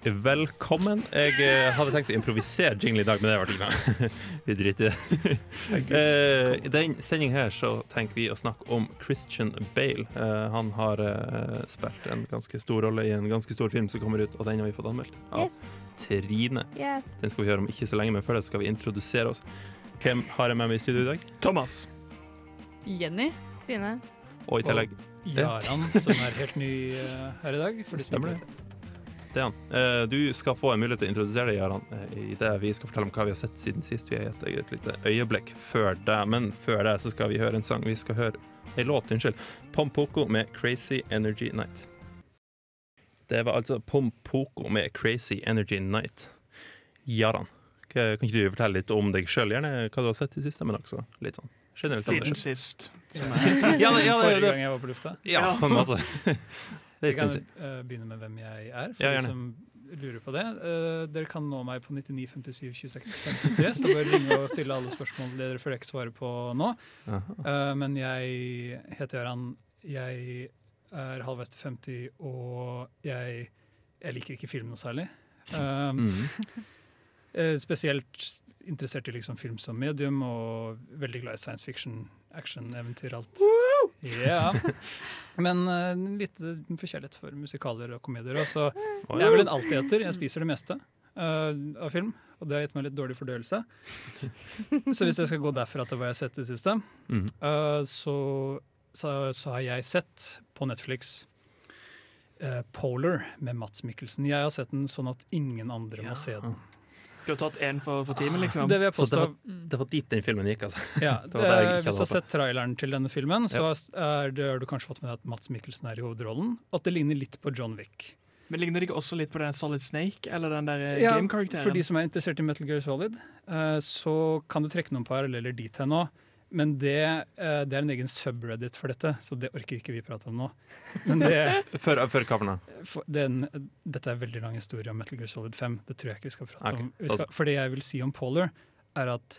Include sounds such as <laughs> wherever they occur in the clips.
Velkommen. Jeg eh, hadde tenkt å improvisere jingle i dag, men det ble ikke noe. vi driter i det. Eh, I den sendingen her så tenker vi å snakke om Christian Bale. Eh, han har eh, spilt en ganske stor rolle i en ganske stor film som kommer ut, og den har vi fått anmeldt av Yes. Trine. Yes. Den skal vi høre om ikke så lenge, men før det skal vi introdusere oss. Hvem har jeg med meg i studio i dag? Thomas. Jenny? Trine. Og i tillegg Jaran, som er helt ny her i dag. For de Stemmer det. Det er han. Eh, Du skal få en mulighet til å introdusere deg, Jaran, eh, i det vi skal fortelle om hva vi har sett siden sist. Vi har gitt deg et lite øyeblikk før det, men før det så skal vi høre en sang. Vi skal høre ei låt, unnskyld. Pompoko med 'Crazy Energy Night'. Det var altså Pompoko med 'Crazy Energy Night'. Jaran, kan ikke du fortelle litt om deg sjøl, gjerne hva du har sett i siste, men også litt sånn generelt Siden sist. <laughs> Som sist. Ja, ja, ja, Forrige gang jeg var på lufta. Ja, på en måte. <laughs> Det er Jeg kan siden. eh, begynne med hvem jeg er, for Ja, de som lurer på det. Uh, dere kan nå meg på 99 57 26 53, så bare ringe og stille alle spørsmål dere føler ikke svarer på nå. Eh, men jeg heter Gøran, jeg er halvveis til 50, og jeg, jeg liker ikke film noe særlig. Eh, mm. <laughs> spesielt interessert i liksom film som medium, og veldig glad i science fiction, action, eventyr, alt. Ja. <laughs> Men uh, litt forskjellighet forkjærlighet for musikaler og komedier. Også. jeg er vel en alltidheter. Jeg spiser det meste uh, av film, og det har gitt meg litt dårlig fordøyelse. <laughs> Så hvis jeg skal gå derfra til hva jeg har sett i det siste, eh, så, så, så har jeg sett på Netflix eh, Polar med Mats Mikkelsen. Jeg har sett den sånn at ingen andre må se den. Du har tatt én for, for timen, liksom? Det vil jeg Så det var, det var dit den filmen gikk, altså. Ja, <laughs> Det det Hvis du har sett traileren til denne filmen, så er det, har du kanskje fått med deg at Mats Mikkelsen er i hovedrollen. At det ligner litt på John Wick. Men Ligner det ikke også litt på den Solid Snake, eller den der eh, Ja, game-karakteren? For de som er interessert i Metal Gear Solid, eh, så kan du trekke noen paralleller dit hen nå. Men det, eh, det er en egen subreddit for dette, så det orker ikke vi prate om nå. Men det, <laughs> Før, før da. for, den, dette er en veldig lang historie om Metal Gear Solid 5. Det tror jeg ikke vi skal prate okay. om. Vi skal, for det jeg vil si om Polar, er at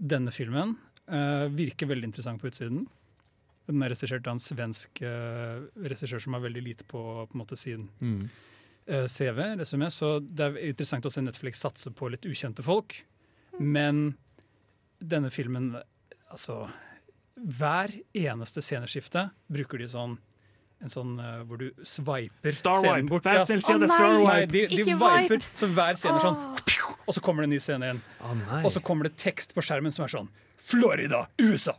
denne filmen uh, virker veldig interessant på utsiden. Den er regissert av en svensk uh, regissør som har veldig lite på, på en måte, sin Mm. uh, CV, Resume. så det er interessant å se Netflix satse på litt ukjente folk. Men denne filmen, altså Hver eneste sceneskifte bruker de sånn en sånn uh, hvor du sveiper Star scenen Wipe. bort. Vær Ja, snill, si at Å, det er Star nei. Nei, Wipe. de, de viper, så hver scene er sånn. Og så kommer det en ny scene igjen. Oh. Og så kommer det tekst på skjermen som er sånn Florida, USA!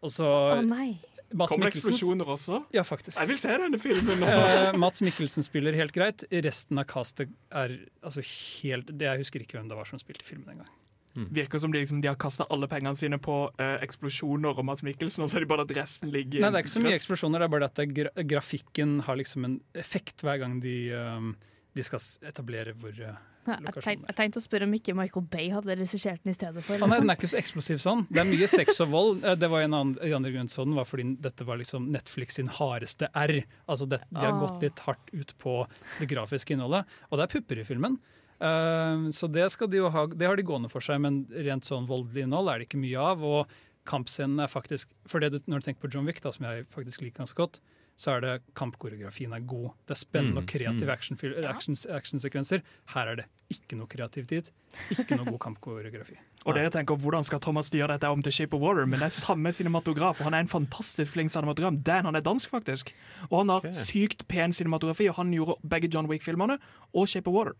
Og så oh, nei. Mats Kommer det eksplosjoner også? Ja, faktisk. Jeg vil se denne filmen nå! Eh, Mats Mikkelsen spiller helt greit. Resten av castet er altså helt det, Jeg husker ikke hvem det var som spilte filmen engang. Virker som de, liksom, de har kasta alle pengene sine på uh, eksplosjoner og Mads Mikkelsen, og så er det bare at resten ligger Nei, det er ikke så mye eksplosjoner, det er bare at det gra grafikken har liksom en effekt hver gang de, um, de skal etablere hvor uh, ja, jeg tenkte å spørre om ikke Michael Bay hadde regissert den i stedet for. Ah, nei, liksom. den er ikke så eksplosiv sånn. Det er mye sex og vold. Eh, Det var en annen, en annen grunn sånn, var fordi dette var liksom Netflix sin hardeste R. Altså det, De har Ah. gått litt hardt ut på det grafiske innholdet. Og det er pupper i filmen. Eh, så det, skal de jo ha, det har de gående for seg, men rent sånn voldelig innhold er det ikke mye av. Og kampscenen er faktisk For det du, når du tenker på John Wick, da, som jeg faktisk liker ganske godt, så er det kampkoreografien er god. Det er spennende Mm, og kreative mm. actionfil- action, actionsekvenser. Her er det ikke noe kreativitet, ikke noe god kampkoreografi. <laughs> Og dere tenker hvordan skal Thomas gjøre dette om til Shape of Water, men det er samme cinematograf, og han er en fantastisk flink cinematograf. Dan han er dansk, faktisk. Og han har okay. sykt pen cinematografi, og han gjorde begge John Wick-filmene og Shape of Water.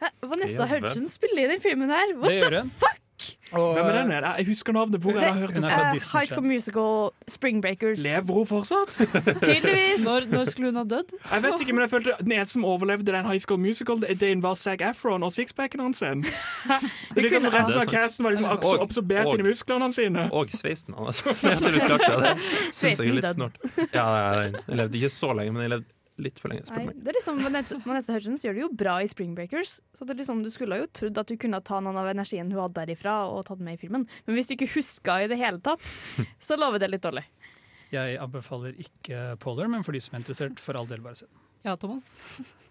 Hæ? Vanessa. Hudson spiller i den filmen her! What Det the fuck? Og, Hvem er den? her? Jeg husker navnet. Hvor det, jeg hørt den det er fra? Disney High School Musical, Spring Breakers. Lever hun fortsatt? <laughs> Tydeligvis! Når, når skulle hun ha dødd? Jeg vet ikke, men jeg følte den eneste som overlevde den High School Musical, det det var Zac Efron og sixpacken hans. <laughs> Det er liksom resten av casten var liksom Og- absorbert og- inn i musklene sine. Og sveisen hans. <laughs> Altså. Er Sveisen død. Ja, jeg levde ikke så lenge, men jeg levde litt for lenge. Nei, det er liksom Vanessa Hudgens gjør det jo bra i Spring Breakers. Så det er liksom, Du skulle jo trodd at du kunne ta noen av energien hun hadde derifra og tatt med i filmen. Men hvis du ikke huska i det hele tatt, <laughs> så lover det litt dårlig. Jeg anbefaler ikke Polar, men for de som er interessert, for all del bare se den. Ja, Thomas.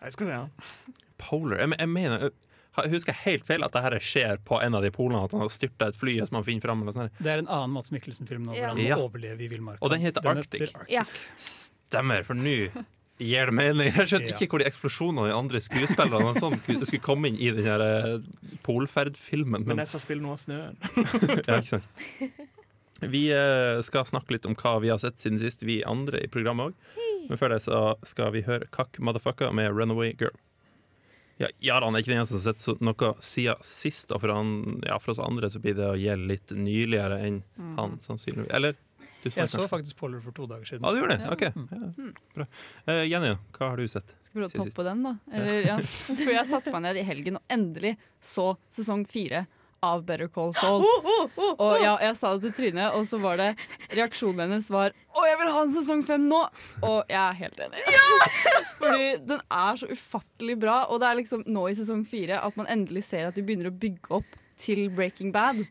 Jeg skal det, ja. Polar Jeg, jeg mener jeg husker helt feil at det her skjer på en av de polene, at han har styrta et fly som han finner fram. Eller sånn. Det er en annen Mats Mikkelsen-film nå, Ja. hvor han Ja. overlever i villmarka. Og den heter Arctic. Ja. Stemmer, for nå gir det mening. Jeg skjønte Ja. ikke hvor de eksplosjonene i andre skuespillerne og sånn skulle komme inn i den her polferdfilmen. Polferd-filmen. Men spille spiller noe av snøen. <laughs> Ja, ikke sant. <laughs> Vi eh, skal snakke litt om hva vi har sett siden sist, vi andre i programmet òg. Men før det så skal vi høre Kakk Motherfucker med Runaway Girl. Ja, Jaran er ikke den eneste som har sett noe siden sist, og for, han, ja, for oss andre så blir det å gjelde litt nyligere enn han, sannsynligvis. Eller? Jeg så faktisk Polar for to dager siden. Ja, du gjorde det? OK. Ja, bra. Uh, Jenny, hva har du sett? Skal prøve å toppe den, da. Eller, ja. For jeg satte meg ned i helgen og endelig så sesong fire av Better Call Saul. Og ja, jeg sa det til Trine, og så var det reaksjonen hennes var Å, jeg vil ha en sesong fem nå! Og jeg er helt enig. <laughs> Fordi den er så ufattelig bra, og det er liksom nå i sesong fire at man endelig ser at de begynner å bygge opp til Breaking Bad.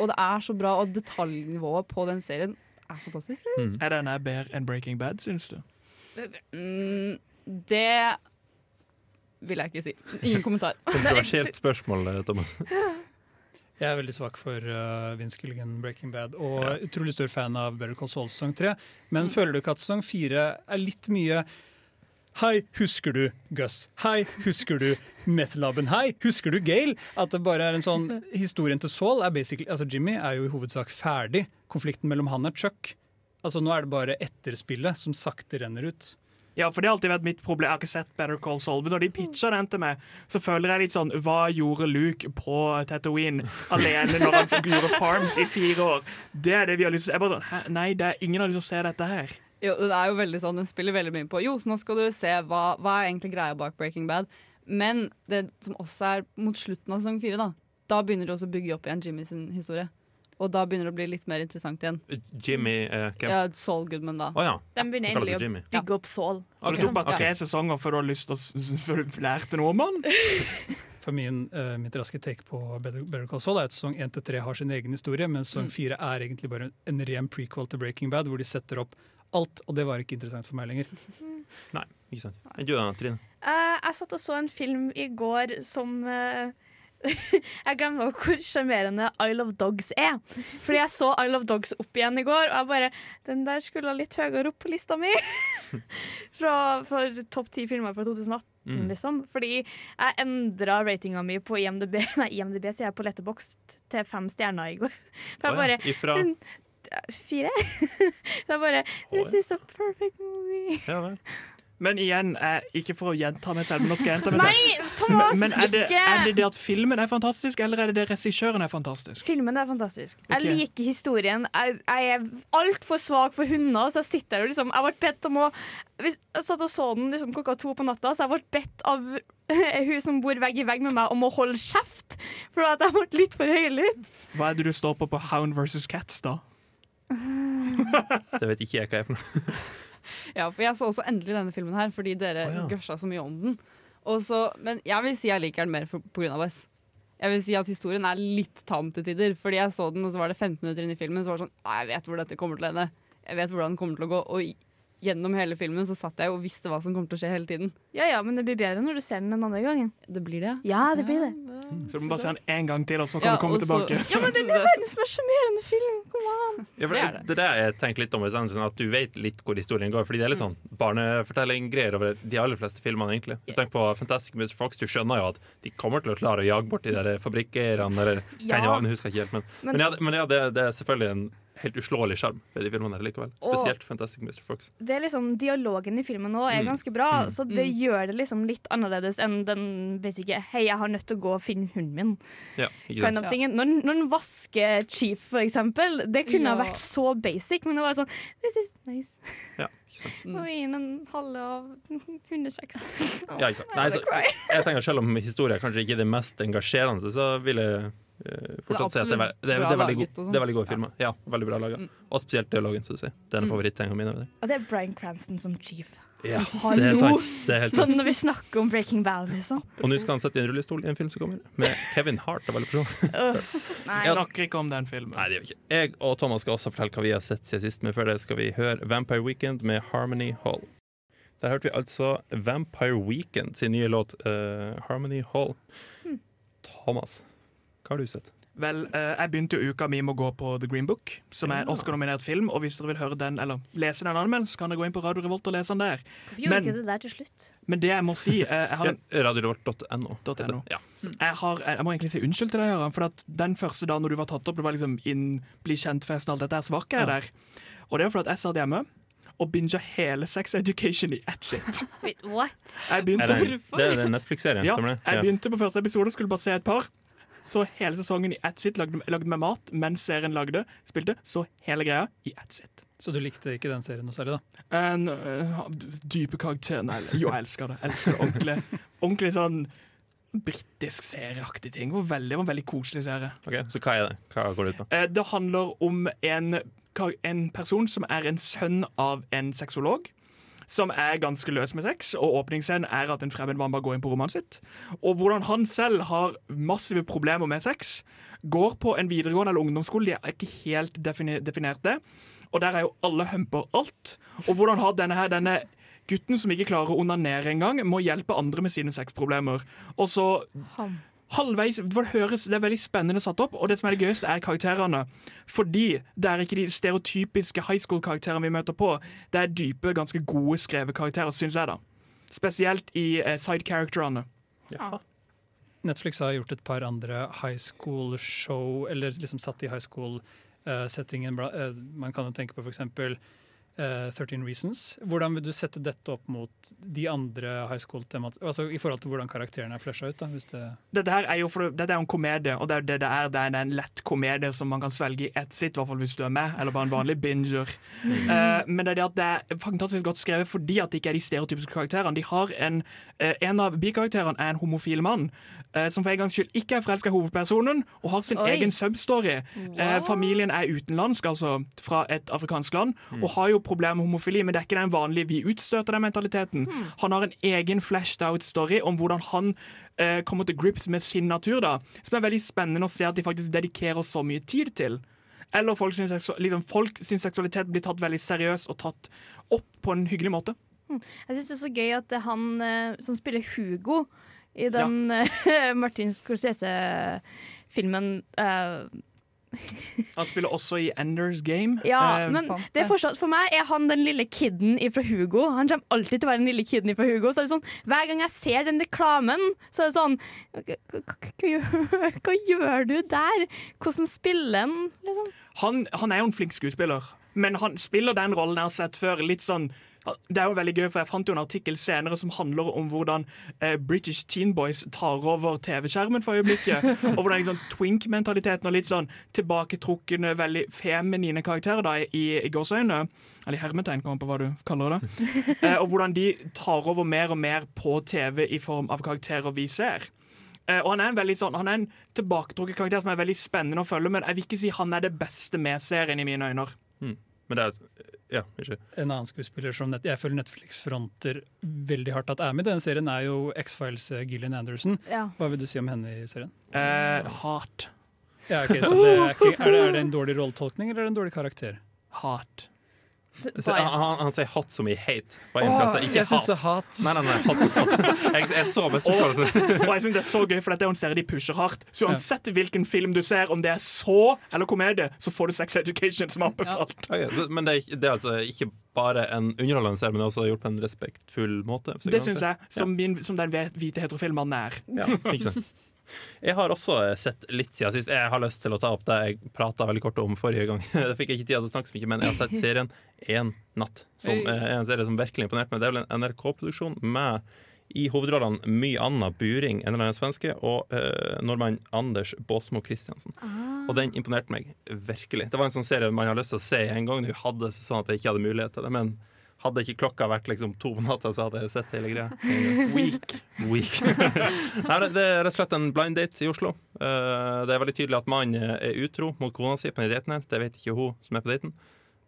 Og det er så bra, og detaljnivået på den serien er fantastisk. Mm. Er den her bedre enn Breaking Bad, syns du? Mm, det vil jeg ikke si. Ingen <laughs> kommentar. Kontroversielt spørsmål, eh, Thomas. <laughs> Jeg er veldig svak for uh, Vince Gilligan Breaking Bad, og utrolig stor fan av Better Call Saul sesong tre. Men føler du ikke at sesong fire er litt mye Hei, husker du Gus? Hei, husker du Methlaben? Hei, husker du Gale? At det bare er en sånn Historien til Saul er basically Altså, Jimmy er jo i hovedsak ferdig. Konflikten mellom han og Chuck. Altså, nå er det bare etterspillet som sakte renner ut. Ja, for det har alltid vært mitt problem. Jeg har ikke sett Better Call Saul, men når de pitcher den til meg, så føler jeg litt sånn Hva gjorde Luke på Tatooine alene når han gjorde Farms i fire år? Det er det vi har lyst til. Jeg bare sånn, Hæ? Nei, det er ingen har lyst til å se dette her. Jo, det er jo veldig sånn, Den spiller veldig mye på Jo, så nå skal du se hva, hva er egentlig greia bak Breaking Bad. Men det som også er mot slutten av sesong fire, da Da begynner de også å bygge opp igjen Jimmy sin historie. Og da begynner det å bli litt mer interessant igjen. Jimmy uh? Ja, Saul Goodman, da. Oh, ja. De begynner egentlig å bygge opp Saul. Har du tok bare tre sesonger før du har lyst til å lære s- før du lærte noe om han? <laughs> For min, uh, mitt raske take på Better, Better Call Saul er at sesong 1-3 har sin egen historie, men sesong 4 er egentlig bare en ren prequel til Breaking Bad, hvor de setter opp alt, og det var ikke interessant for meg lenger. Nei, ikke sant. Men du da, Trine? Uh, jeg satt og så en film i går som eh, <laughs> Jeg glemmer hvor sjarmerende Isle of Dogs er. Fordi jeg så Isle of Dogs opp igjen i går, og jeg bare Den der skulle ha litt høyere opp på lista mi. <laughs> Fra, for topp ti filmer fra 2018, Mm. liksom. Fordi jeg endra ratinga mi på IMDb <laughs> Nei, IMDb sier jeg på Letterbox til fem stjerner i går. For jeg bare Ifra Fire? Så jeg bare This is a perfect movie. Ja. Men igjen, jeg, ikke for å gjenta meg selv, men nå skal jeg gjenta meg selv. Nei, Thomas! Men, men er, det, ikke! er det det at filmen er fantastisk, eller er det det regissøren er fantastisk? Filmen er fantastisk. Jeg liker historien. Jeg, jeg er altfor svak for hunder, så jeg sitter her og liksom Jeg ble bedt om å Jeg satt og så den liksom klokka to på natta, så jeg ble bedt av <laughs> hun som bor vegg i vegg med meg, om å holde kjeft. For at jeg ble litt for høylytt. Hva er det du står på på Hound versus Cats, da? Det vet ikke jeg hva er for noe. <laughs> <laughs> Ja, for jeg så også endelig denne filmen her fordi dere oh, ja. gørsa så mye om den. Så- men jeg vil si jeg liker den mer på grunn av oss. Jeg vil si at historien er litt tam til tider. Fordi jeg så den, og så var det 15 minutter inn i filmen, så var det sånn «Ah, Jeg vet hvor dette kommer til å ende. Jeg vet hvordan den kommer til å gå. Og gjennom hele filmen så satt jeg og visste hva som kom til å skje hele tiden. Ja ja, men det blir bedre når du ser den den andre gangen. Det blir det. Ja, det blir det. Så du må bare se den én gang til, og så kan Ja, du komme tilbake. så-. Ja, men det er verdens mest sjarmerende film. Kom an. Ja, for Det det, er det. det er jeg tenker litt om, sånn, at du vet litt hvor historien går. Fordi det er litt sånn barnefortelling-greier over de aller fleste filmene, egentlig. Du tenker på Fantastic Mr. Fox, du skjønner jo at de kommer til å klare å jage bort de der fabrikkeierne, eller Ja. det jeg husker ikke helt. Men, Men- men, ja, men ja, det, det er selvfølgelig en helt uslåelig sjarm ved de filmene her likevel. Og- Spesielt Fantastic Mr. Fox. Det er liksom Dialogen i filmen nå er Mm. ganske bra, Mm. så det Mm. gjør det liksom litt annerledes enn den basice 'hei, jeg har nødt til å gå og finne hunden min'. Ja, ikke kind sant? of tingen. Når, når den vasker Chief, for eksempel, det kunne ha vært så basic, men det var sånn This is nice. Ja. Mm. Og gi den en halve av hundekjeks. Ja, ikke sant. Nei, <laughs> så, jeg tenker Selv om historien kanskje ikke er det mest engasjerende, så vil jeg fortsatt se at det er, det, er, det, er veldig god, sånn. det er veldig gode filmer. Ja, veldig bra laga. Mm. Og spesielt dialogen, som du sier. Det er en Mm. favorittinga mi. Og det er Bryan Cranston som Chief. Ja, det er sant. Det er helt sant. Sånn når vi snakker om Breaking Bad, liksom. Og nå skal han sette i en rullestol i en film som kommer, med Kevin Hart av alle personer. <laughs> Jeg snakker ikke om den filmen. Nei, det gjør vi ikke. Jeg og Thomas skal også fortelle hva vi har sett siden sist, men før det skal vi høre Vampire Weekend med Harmony Hall. Der hørte vi altså Vampire Weekend sin nye låt uh, Harmony Hall. Thomas, hva har du sett? Vel, eh, jeg begynte jo uka mi med å gå på The Green Book, som er en Oscar-nominert film. Og hvis dere vil høre den, eller lese den anmeldelsen, så kan dere gå inn på Radio Revolt og lese den der. Hvorfor gjorde Men- ikke det der til slutt? Men det jeg må si eh, Jeg har en Radiorevolt.no. .no. Ja. jeg, har, jeg må egentlig si unnskyld til deg, Göran. For at den første dagen når du var tatt opp, det var liksom inn, bli kjent-festen og alt dette, så var ikke jeg der. Og det er fordi at jeg satt hjemme og binga hele Sex Education i ett sitt. Wait, what? Jeg Er begynte, det, det er den Netflix-serien, ja, stemmer det? jeg begynte på første episode og skulle bare se et par. Så hele sesongen i ett sitt, lagde, lagde med mat mens serien lagde, spilte. Så hele greia i ett sitt. Så du likte ikke den serien noe særlig, da? En uh, dype karakterer Nei, jo, jeg elsker det. Jeg elsker det ordentlig. Ordentlig sånn britisk serieaktig ting. Det var veldig, det var en veldig koselig serie. Ok, Så hva er det? Hva går det ut på? Eh, Det handler om en, en person som er en sønn av en sexolog. Som er ganske løs med sex, og åpningsscenen er at en fremmed mann bare går inn på rommet sitt. Og hvordan han selv har massive problemer med sex. Går på en videregående eller ungdomsskole, de er ikke helt definert det. Og der er jo alle humper alt. Og hvordan har denne her, denne gutten som ikke klarer å onanere engang, må hjelpe andre med sine sexproblemer. Og så. Halvveis det, høres, det er veldig spennende satt opp, og det som er det gøyeste, er karakterene. Fordi det er ikke de stereotypiske high school-karakterene vi møter på. Det er dype, ganske gode skrevet karakterer, syns jeg, da. Spesielt i eh, side-characterene. Ja. Netflix har gjort et par andre high school-show, eller liksom satt i high school-settingen. man kan jo tenke på f.eks. Uh, 13 Reasons. Hvordan vil du sette dette opp mot de andre high school-temat... Altså I forhold til hvordan karakterene er flesha ut? da, hvis det... Dette her er jo for, dette er jo en komedie, og det er det det er. Det er en lett komedie som man kan svelge i ett sitt, i hvert fall hvis du er med, eller bare en vanlig binger. Uh, men det er det at det er fantastisk godt skrevet fordi at det ikke er de stereotypiske karakterene. De har en, uh, en av bikarakterene er en homofil mann, eh, som for en gangs skyld ikke er forelska i hovedpersonen, og har sin Oi. egen substory. Eh, familien er utenlandsk, altså fra et afrikansk land, og har jo problemer med homofili, men det er ikke den vanlige vi utstøter den mentaliteten. Han har en egen flashed out story om hvordan han eh, kommer til grips med sin natur, da. Som er veldig spennende å se at de faktisk dedikerer så mye tid til. Eller folk sin, liksom, folk sin seksualitet blir tatt veldig seriøst og tatt opp på en hyggelig måte. Jeg syns det er så gøy at han eh, som spiller Hugo i den ja. <laughs> Martin Scorsese-filmen eh, Han spiller også i Enders Game. Ja, Eh, men sant det er fortsatt, for meg er han den lille kiden fra Hugo. Han kommer alltid til å være den lille kiden fra Hugo. Så er det sånn, Hver gang jeg ser den reklamen, så er det sånn hva gjør du der? Hvordan spiller han? Liksom? han, han er jo en flink skuespiller, men han spiller den rollen jeg har sett før. Litt sånn det er jo veldig gøy, for Jeg fant jo en artikkel senere som handler om hvordan eh, British Teen Boys tar over TV-skjermen for øyeblikket. <laughs> og hvordan liksom, twink-mentaliteten og litt sånn tilbaketrukne, veldig feminine karakterer da, i, i gåseøyne, eller hermetegn, kommer på hva du kaller det, <laughs> eh, og hvordan de tar over mer og mer på TV i form av karakterer vi ser. Eh, og Han er en veldig sånn, han er en tilbaketrukket karakter som er veldig spennende å følge, men jeg vil ikke si han er det beste med serien i mine øyne. Men det er Ja, ikke. En annen skuespiller som net jeg føler Netflix fronter veldig hardt at er med i denne serien, er jo X-Files eh, Gillian Anderson. Ja. Hva vil du si om henne i serien? Eh, hat. Ja, okay, så det er, ikke, er, det, er det en dårlig rolletolkning eller er det en dårlig karakter? Hat. Han, han, han sier hot som i hate. På en ikke jeg syns hat. hat. Nei, nei, nei, hot, hot. Jeg, jeg så misforståelse. Og jeg synes det er så gøy, for dette er en serie de pusher hardt. Så uansett hvilken film du ser, om det er så eller komedie, så får du Sex Education som anbefalt. Ja. Okay, men det er, det er altså ikke bare en underholdende serie, men det er også gjort på en respektfull måte. Det syns jeg, som, min, som den hvite heterofilmen er. Ja, ikke sant. <laughs> Jeg har også eh, sett litt siden sist. Jeg har lyst til å ta opp det jeg prata veldig kort om forrige gang. <laughs> Det fikk jeg ikke tid til å snakke så mye, men jeg har sett serien Én natt. Som er en serie som virkelig imponerte meg. Det er vel en NRK-produksjon med i hovedrollene My Anna Buring, en eller annen svenske, og uh, nordmann Anders Båsmo Christiansen. Og den imponerte meg virkelig. Det var en sånn serie man har lyst til å se en gang. Du hadde sånn at jeg ikke hadde mulighet til det, men hadde ikke klokka vært liksom to på natta, så hadde jeg sett hele greia. Weak. Weak. <laughs> Nei, det- er rett og slett en blind date i Oslo. Eh, det er veldig tydelig at mannen er utro mot kona si på den daten. her. Det vet ikke hun som er på daten.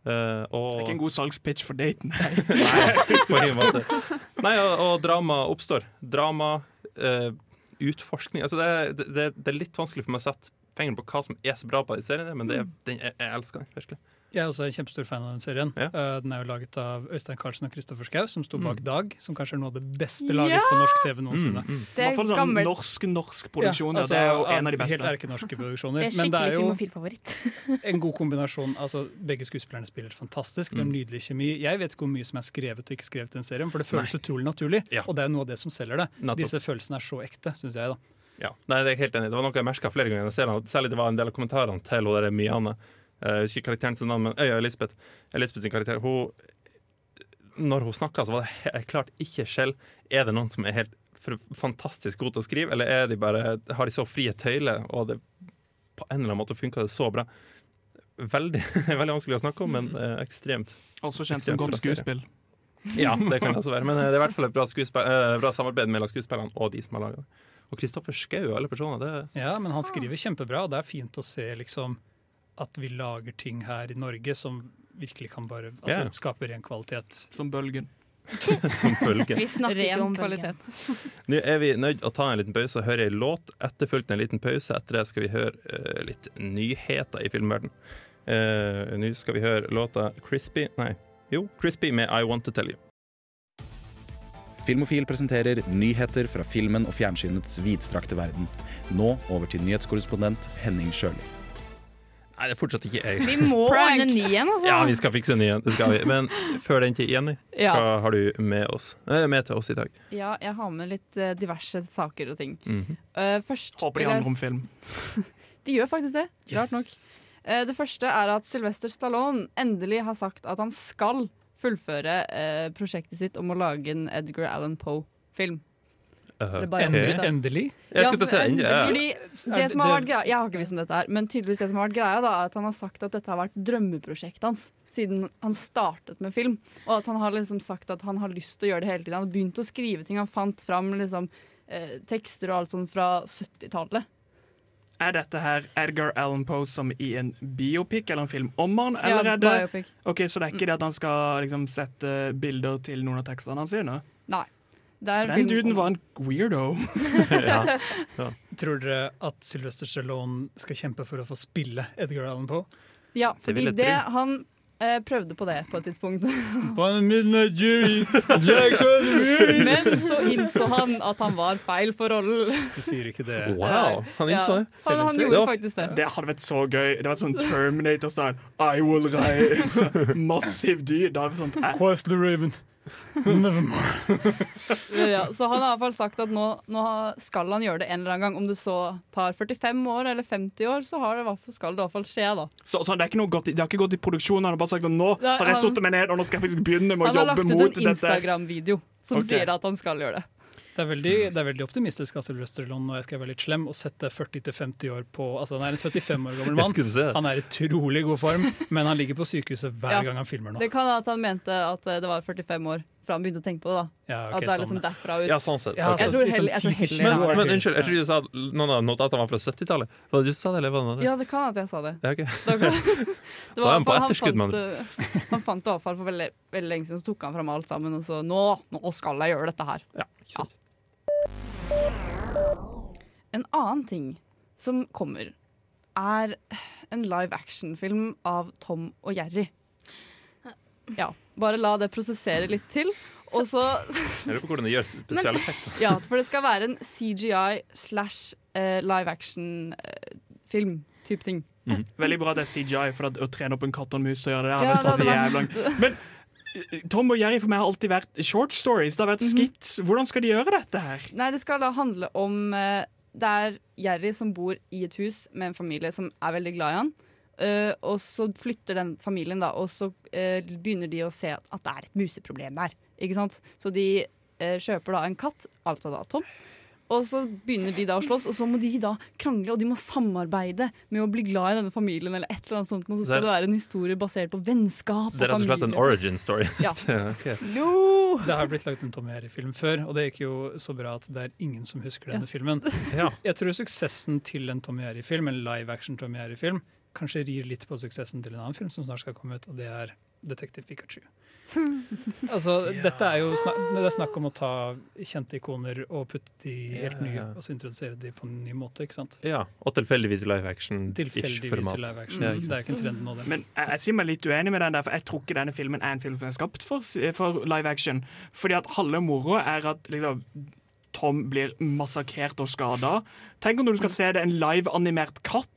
Eh, Det er ikke en god salgspitch for daten. <laughs> Nei, på ingen måte. Nei, og, og drama oppstår. Drama, uh, utforskning altså det, det, det er litt vanskelig for meg å sette fingeren på hva som er så bra på den serien, men det, er- den, jeg, jeg elsker den virkelig. Jeg er også en kjempestor fan av den serien. Ja. Uh, den er jo laget av Øystein Carlsen og Kristoffer Schau, som sto bak Mm. Dag, som kanskje er noe av det beste laget Ja! på norsk TV noensinne. Mm, mm. Det er sånn gammel. norsk-norsk produksjon. Ja, ja, det er jo altså, en av de Helt beste. erkenorske <laughs> Det produksjoner. er det er skikkelig filmofilfavoritt. <laughs> en god kombinasjon. Altså, begge skuespillerne spiller fantastisk. Det er en nydelig kjemi. Jeg vet ikke hvor mye som er skrevet og ikke skrevet i den serien, for det føles Nei. utrolig naturlig. Ja. Og det er noe av det som selger det. Nettopp. Disse følelsene er så ekte, syns jeg. da Ja, Nei, det er jeg helt enig. i. Det var noe jeg merka flere ganger. i serien, Særlig det var en del av kommentarene til. Eh, Jeg husker ikke karakteren sin navn, men Øya Elisabeth. Elisabeth sin karakter. Hun, når hun snakka, så var det klart ikke skjell. Er det noen som er helt fantastisk god til å skrive, eller er de bare, har de så frie tøyler, og det, på en eller annen måte funka det så bra? Veldig, <laughs> veldig vanskelig å snakke om, men eh, ekstremt. Også kjent som godt skuespill. Ja, det kan det også være. Men eh, det er i hvert fall et bra, eh, bra samarbeid mellom skuespillerne og de som har laga det. Og Kristoffer Schou og alle personer. Det, Ja, men han skriver kjempebra, og det er fint å se liksom at vi lager ting her i Norge som virkelig kan bare altså, yeah. skape ren kvalitet. Som Bølgen. <laughs> <laughs> som bølgen. Vi snakker ikke om kvalitet. <laughs> Nå er vi nødt å ta en liten pause og høre en låt. Etterfulgt en liten pause. Etter det skal vi høre uh, litt nyheter i filmverden. Uh, Nå skal vi høre låta 'Crispy' Nei, jo, 'Crispy' med 'I Want To Tell You'. Filmofil presenterer nyheter fra filmen og fjernsynets vidstrakte verden. Nå over til nyhetskorrespondent Henning Sjøli. Nei, det er fortsatt ikke jeg. Vi må ordne ny en, altså. Ja, vi skal fikse en ny en. Det skal vi. Men før den tid, Jenny, Ja. hva har du med oss? Eh, med til oss i dag? ja, jeg har med litt eh, diverse saker og ting. Mm -hmm. uh, først Håper de handler om film. <laughs> De gjør faktisk det. Rart nok. Uh, Det første er at Sylvester Stallone endelig har sagt at han skal fullføre uh, prosjektet sitt om å lage en Edgar Allan Poe-film. Eh, Eller bare- ok. Endelig, endelig. Jeg skulle til å si endelig. ja. Fordi det som har vært greia Jeg har ikke visst om dette her, men tydeligvis det som har vært greia, da, er at han har sagt at dette har vært drømmeprosjektet hans siden han startet med film. Og at han har liksom sagt at han har lyst til å gjøre det hele tiden. Han har begynt å skrive ting. Han fant fram liksom, eh, tekster og alt sånt fra 70-tallet. Er dette her Edgar Allan Poe som i en biopic eller en film om han? Ja, Eller er det biopic. Ok, Så det er ikke det at han skal liksom sette bilder til noen av tekstene hans sine? Det er For den duden var en weirdo. <laughs> ja. Tror dere at Sylvester Stallone skal kjempe for å få spille Edgar Allan Poe? Ja, fordi det, det, han eh, prøvde på det på et tidspunkt. <laughs> Men så innså han at han var feil for rollen. Du sier ikke det. Wow, han innså det. Han, han gjorde Det var- faktisk det. Det hadde vært så gøy. Det var sånn Terminator-style. I will ride <laughs> Massiv dyr. Det hadde vært sånn Quest the Raven. <laughs> Ja, så han har i hvert fall sagt at nå, nå skal han gjøre det en eller annen gang. Om det så tar 45 år eller 50 år, så har det, i hvert fall- skal det i hvert fall skje. da. så, så det, er ikke noe godt, det har ikke gått i produksjonen? Han har bare sagt at nå har jeg han- satt meg ned og nå skal jeg faktisk begynne med å jobbe mot dette? Han har lagt ut en. Instagram-video som okay. sier at han skal gjøre det. Det er, veldig, det er veldig optimistisk av Sylvester Stallone, og jeg skal være litt slem, å sette 40-50 år på Altså, han er en 75 år gammel <laughs> mann. det. Han er i utrolig god form, <laughs> men han ligger på sykehuset hver Ja. gang han filmer nå. Det kan være at han mente at eh, det var 45 år fra han begynte å tenke på det. da. Ja, okay, at det er sånn. liksom derfra ut. Ja, sånn sett. Ja. Jeg tror liksom heller- jeg tror heller- men, Men, men unnskyld, jeg tror du sa noen av notatene at han var fra 70-tallet. Var det du sa det, eller var det noe annet? Ja, det kan at jeg sa det. Ja, ok. Da var, <laughs> det Da er han på etterskudd, han mann. eh, han fant det i hvert fall for veldig, veldig lenge siden, så tok han fram alt sammen. Og så nå, nå skal jeg gjøre dette her. Ja, ikke sant. En annen ting som kommer, er en live action-film av Tom og Jerry. Ja, bare la det prosessere litt til. Og så Jeg lurer på hvordan det gjør <laughs> spesialeffekter. Ja, for det skal være en CGI slash eh, live action-film-type ting. Veldig bra at det er CGI, for at å trene opp en katt og en mus til å gjøre det, det Ja, det, det, det Men Tom og Jerry for meg har alltid vært short stories. Det har vært Mhm. skits. Hvordan skal de gjøre dette her? Nei, det skal da handle om eh, Det er Jerry som bor i et hus med en familie som er veldig glad i han. Uh, og så flytter den familien, da, og så uh, begynner de å se at, at det er et museproblem der. Ikke sant? Så de uh, kjøper da en katt, altså da Tom. Og så begynner de da å slåss, og så må de da krangle, og de må samarbeide med å bli glad i denne familien, eller et eller annet sånt. Og så skal Det- være en historie basert på vennskap og Det er rett og slett en origin story. <laughs> <laughs> Ja. Ok. Det har blitt laget en Tom og Jerry-film før, og det gikk jo så bra at det er ingen som husker denne filmen. <laughs> Ja. Jeg tror suksessen til en Tom og Jerry-film, en live action Tom og Jerry-film, kanskje rir litt på suksessen til en annen film som snart skal komme ut, og det er Detektiv Pikachu. <laughs> altså, dette er jo snak, det er snakk om å ta kjente ikoner og putte de helt nye, Ja. og så introdusere de på en ny måte, ikke sant? Ja, og tilfeldigvis live action-ish format. live action. Ja, det er ikke en trend nå, det. Men jeg, jeg sier meg litt uenig med den der, for jeg tror ikke denne filmen er en film som er skapt for, for live action. Fordi at halve moroa er at liksom Tom blir massakrert og skada. Tenk om du skal se det en live-animert katt.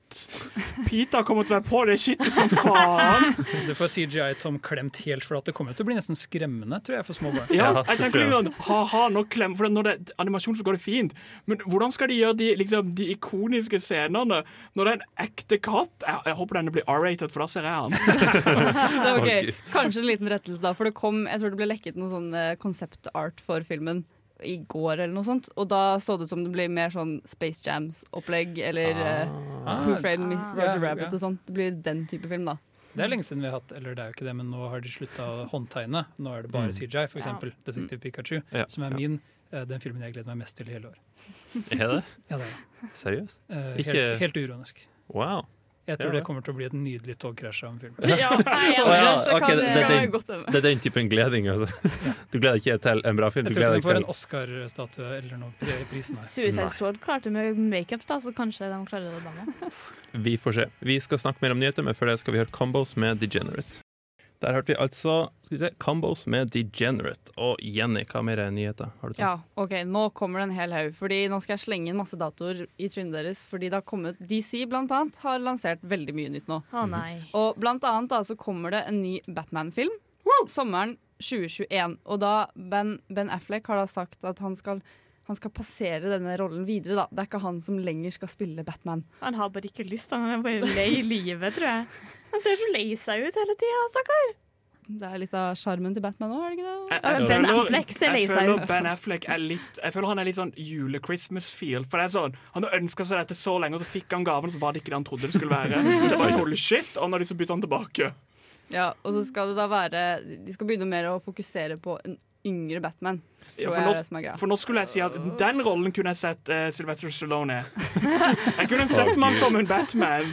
Pita kommer til å være på det skittet som faen. Du får CGI Tom klemt helt flat. Det kommer til å bli nesten skremmende, tror jeg, for små barn. Ja, jeg tenker litt ha-ha, nå klem, for når det er animasjon så går det fint. Men hvordan skal de gjøre de, liksom, de ikoniske scenene når det er en ekte katt? Jeg, jeg håper denne blir R-rated, for da ser jeg han. <laughs> Det er ok. Ok. Kanskje en liten rettelse, da. For det kom, jeg tror det ble lekket noe sånn konseptart for filmen i går, eller noe sånt. Og da så det ut som det blir mer sånn Space Jams-opplegg, eller eh, Ah. Who Framed Ah. Roger Ja, Rabbit ja. og sånt. Det blir den type film, da. Det er lenge siden vi har hatt eller det er jo ikke det, men nå har de slutta å håndtegne. Nå er det bare CJI, CGI, f.eks. eksempel Detektiv Pikachu, Ja, som er ja. min, eh, den filmen jeg gleder meg mest til i hele år. Er det? Ja, det er. Seriøst? Eh, Ikke- helt, helt uironisk. Wow. Jeg tror Ja. det kommer til å bli et nydelig togkrasj av en film. Ja, <laughs> nei, Å, ja, Så ok, kan det, det- det, det er den typen gleding, altså. <laughs> Du gleder ikke til en bra film, Jeg tror ikke den får en Oscar-statue eller noe i pris, nei. Suicide Sword klarte med makeup, da, så kanskje de klarer det da. Vi får se. Vi skal snakke mer om nyheter, men før det skal vi høre Combos med Degenerate. Der hørte vi altså skal vi se, Combos med Degenerate. Og Jenny, hva mer er nyheter? Har du tatt? Ja, ok, Nå kommer det en hel haug. Fordi Nå skal jeg slenge inn masse datoer i trynet deres. Fordi det har kommet DC blant annet har lansert veldig mye nytt nå. Å nei. Og blant annet da så kommer det en ny Batman-film sommeren 2021. Og da Ben, ben Affleck har da sagt at han skal, han skal passere denne rollen videre. da. Det er ikke han som lenger skal spille Batman. Han har bare ikke lyst, han er bare lei livet, tror jeg. <laughs> Han ser så lei seg ut hele tida, stakkar. Det er litt av sjarmen til Batman òg, er det ikke det? Jeg, jeg Ben føler- Affleck ser lei seg ut. Ben Affleck er litt Jeg føler han er litt sånn jule-Christmas-feel. For det er sånn Han har ønska seg dette så lenge, og så fikk han gaven, og så var det ikke det han trodde det skulle være. <laughs> Det var bullshit, og når de så bytta han tilbake. Ja, Og så skal det da være De skal begynne mer å fokusere på en yngre Batman. Ja, for, nå, det som greia. for nå skulle jeg si at den rollen kunne jeg sett uh, Sylvester Stallone i. <laughs> Jeg kunne sett meg som en Batman.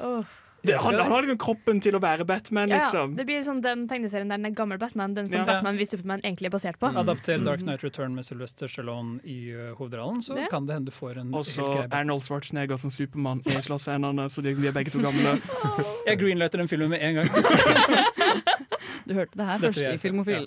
Åh. Det, han, han har liksom kroppen til å være Batman, Ja, ja. liksom. Det blir sånn den tegneserien der den er gammel Batman, den som Ja. Batman hvis Superman egentlig er basert på. Adapter Dark Knight Return med Sylvester Stallone i uh, hovedrollen, så det. kan det hende du får en Og helt grei Arnold Schwarzenegger som Supermann i slåssscenene, så de, de er begge to gamle. <laughs> Jeg greenlighter den filmen med en gang. <laughs> Du hørte det her Dette først i Filmofil.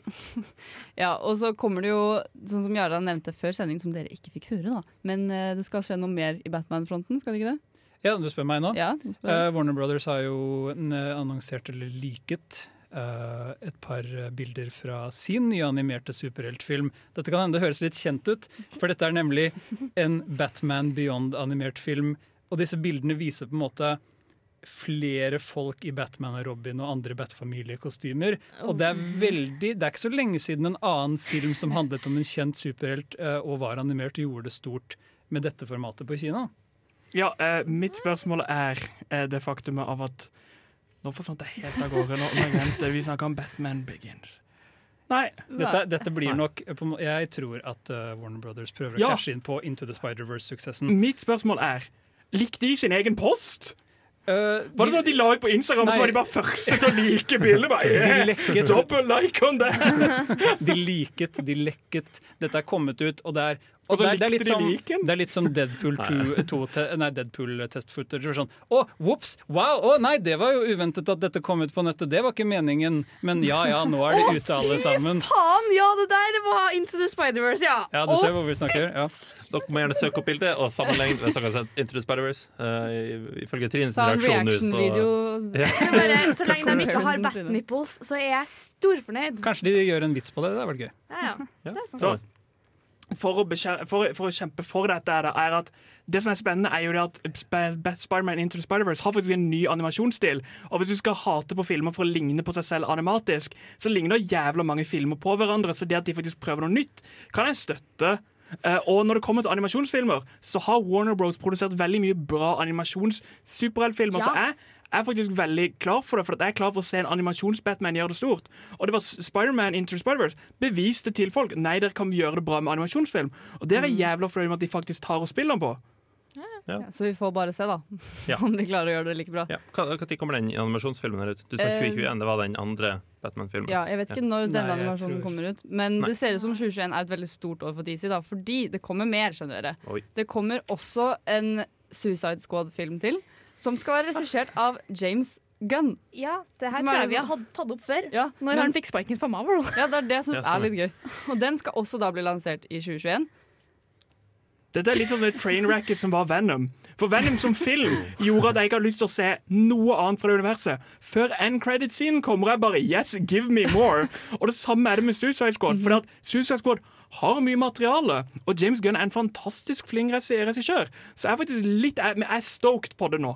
<laughs> Ja. og så kommer det jo, sånn som Jarand nevnte før sending, som dere ikke fikk høre, da. Men uh, det skal skje noe mer i Batman-fronten, skal det ikke det? Ja, du spør meg nå? Ja, spør. Uh, Warner Brothers har jo annonsert eller liket uh, et par bilder fra sin nye animerte superheltfilm. Dette kan hende høres litt kjent ut, for dette er nemlig en Batman Beyond-animert film. Og disse bildene viser på en måte flere folk i Batman og Robin og andre Bat-familiekostymer. Og det er veldig Det er ikke så lenge siden en annen film som handlet om en kjent superhelt eh, og var animert, gjorde det stort med dette formatet på kino. Ja, eh, mitt spørsmål er eh, det faktumet av at Nå forsvant jeg helt av gårde. Nå, nå glemte Vi snakka om Batman Begins. Nei. Dette, dette blir Nei. nok må- Jeg tror at uh, Warner Brothers prøver å Ja. cashe inn på Into the Spider-Verse-suksessen. Mitt spørsmål er Likte de sin egen post? Uh, Var det sånn at de la ut på Instagram, nei. så var de bare første til å like bildet? Bare, De lekket. Double like on that! <laughs> de liket, de lekket. Dette er kommet ut, og det er Og så det er, det, er litt som, liken? det er litt som Deadpool 2, 2 te, Nei, Deadpool test footage. Sånn, Å, whoops! Wow! Å nei, det var jo uventet at dette kom ut på nettet. Det var ikke meningen. Men ja ja, nå er det ute alle sammen. Faen, ja, det der var Into the Spider-Verse, ja! Ja, du ser hvor vi snakker. Ja. Dere må gjerne søke opp bildet og sammenligne har Into the Spider-Verse. Uh, ifølge Trines reaksjon nå, så. Ja. <laughs> Bare, så lenge de ikke har bat nipples, så er jeg storfornøyd. Kanskje de gjør en vits på det. Det hadde vært gøy. Ja, ja. Ja. Det er sant. For, å for, for å kjempe for dette er, det, er at det som er spennende, er jo det at Sp- Sp- Into the Spider-Verse har faktisk en ny animasjonsstil. Og hvis du skal hate på filmer for å ligne på seg selv animatisk, så ligner jævla mange filmer på hverandre. Så det at de faktisk prøver noe nytt, kan jeg støtte. Uh, og når det kommer til animasjonsfilmer, så har Warner Bros. produsert veldig mye bra animasjons-superheltfilmer. Ja. Så jeg er faktisk veldig klar for det, for at jeg er klar for å se en animasjons-Batman gjøre det stort. Og det var Spiderman Into Spider-Verse beviste til folk Nei, dere kan gjøre det bra med animasjonsfilm. Og det er jeg jævla fornøyd med at de faktisk tar og spiller den på. Ja. Ja, så vi får bare se, da. <laughs> Ja. Om de klarer å gjøre det like bra. Ja. Hva- Når kommer den animasjonsfilmen her ut? Du sa Eh, 2021, det var den andre Batman-filmen. Ja, jeg vet ikke når denne Nei, animasjonen tror- kommer ut, men Nei. det ser ut som 2021 er et veldig stort år for DC, da, fordi det kommer mer, skjønner dere. Oi. Det kommer også en Suicide Squad-film til, som skal være regissert av James Gunn. Ja, det her er tror jeg vi liksom- har tatt opp før. Ja, Når men- han fikk sparken fra Marvel. <laughs> Ja, det er det jeg syns er litt gøy. Og den skal også da bli lansert i 2021. Dette er litt sånn det trainwrecket som var Venom. For Venom som film gjorde at jeg ikke hadde lyst til å se noe annet fra det universet. Før end credit-scenen kommer jeg bare Yes, give me more. Og det samme er det med Suicide Squad. For at Suicide Squad har mye materiale, og James Gunn er en fantastisk flink regi- regissør. Så jeg er faktisk litt jeg, jeg er stoked på det nå.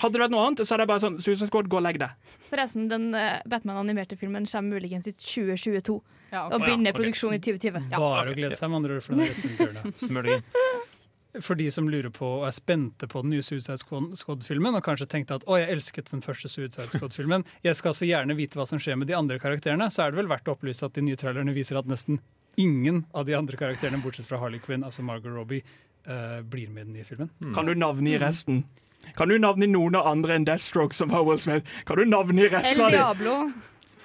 Hadde det vært noe annet, så er det bare sånn Suicide Squad, gå og legg deg. Forresten, den eh, Batman-animerte filmen kommer muligens i 2022. Ja, Og begynner begynner okay. produksjon i 2020. Bare å glede seg, med andre ord. For, den <laughs> inn. for de som lurer på og er spente på den nye Suicide Squad- Squad-filmen, og kanskje tenkte at å, jeg elsket den første Suicide Squad-filmen, jeg skal så gjerne vite hva som skjer med de andre karakterene, så er det vel verdt å opplyse at de nye trailerne viser at nesten ingen av de andre karakterene, bortsett fra Harley Quinn, altså Margot Robbie, uh, blir med i den nye filmen. Kan du navngi resten? Kan du navne noen av andre enn Deathstroke som var Will Smith? Kan du navne resten av dem? Diablo.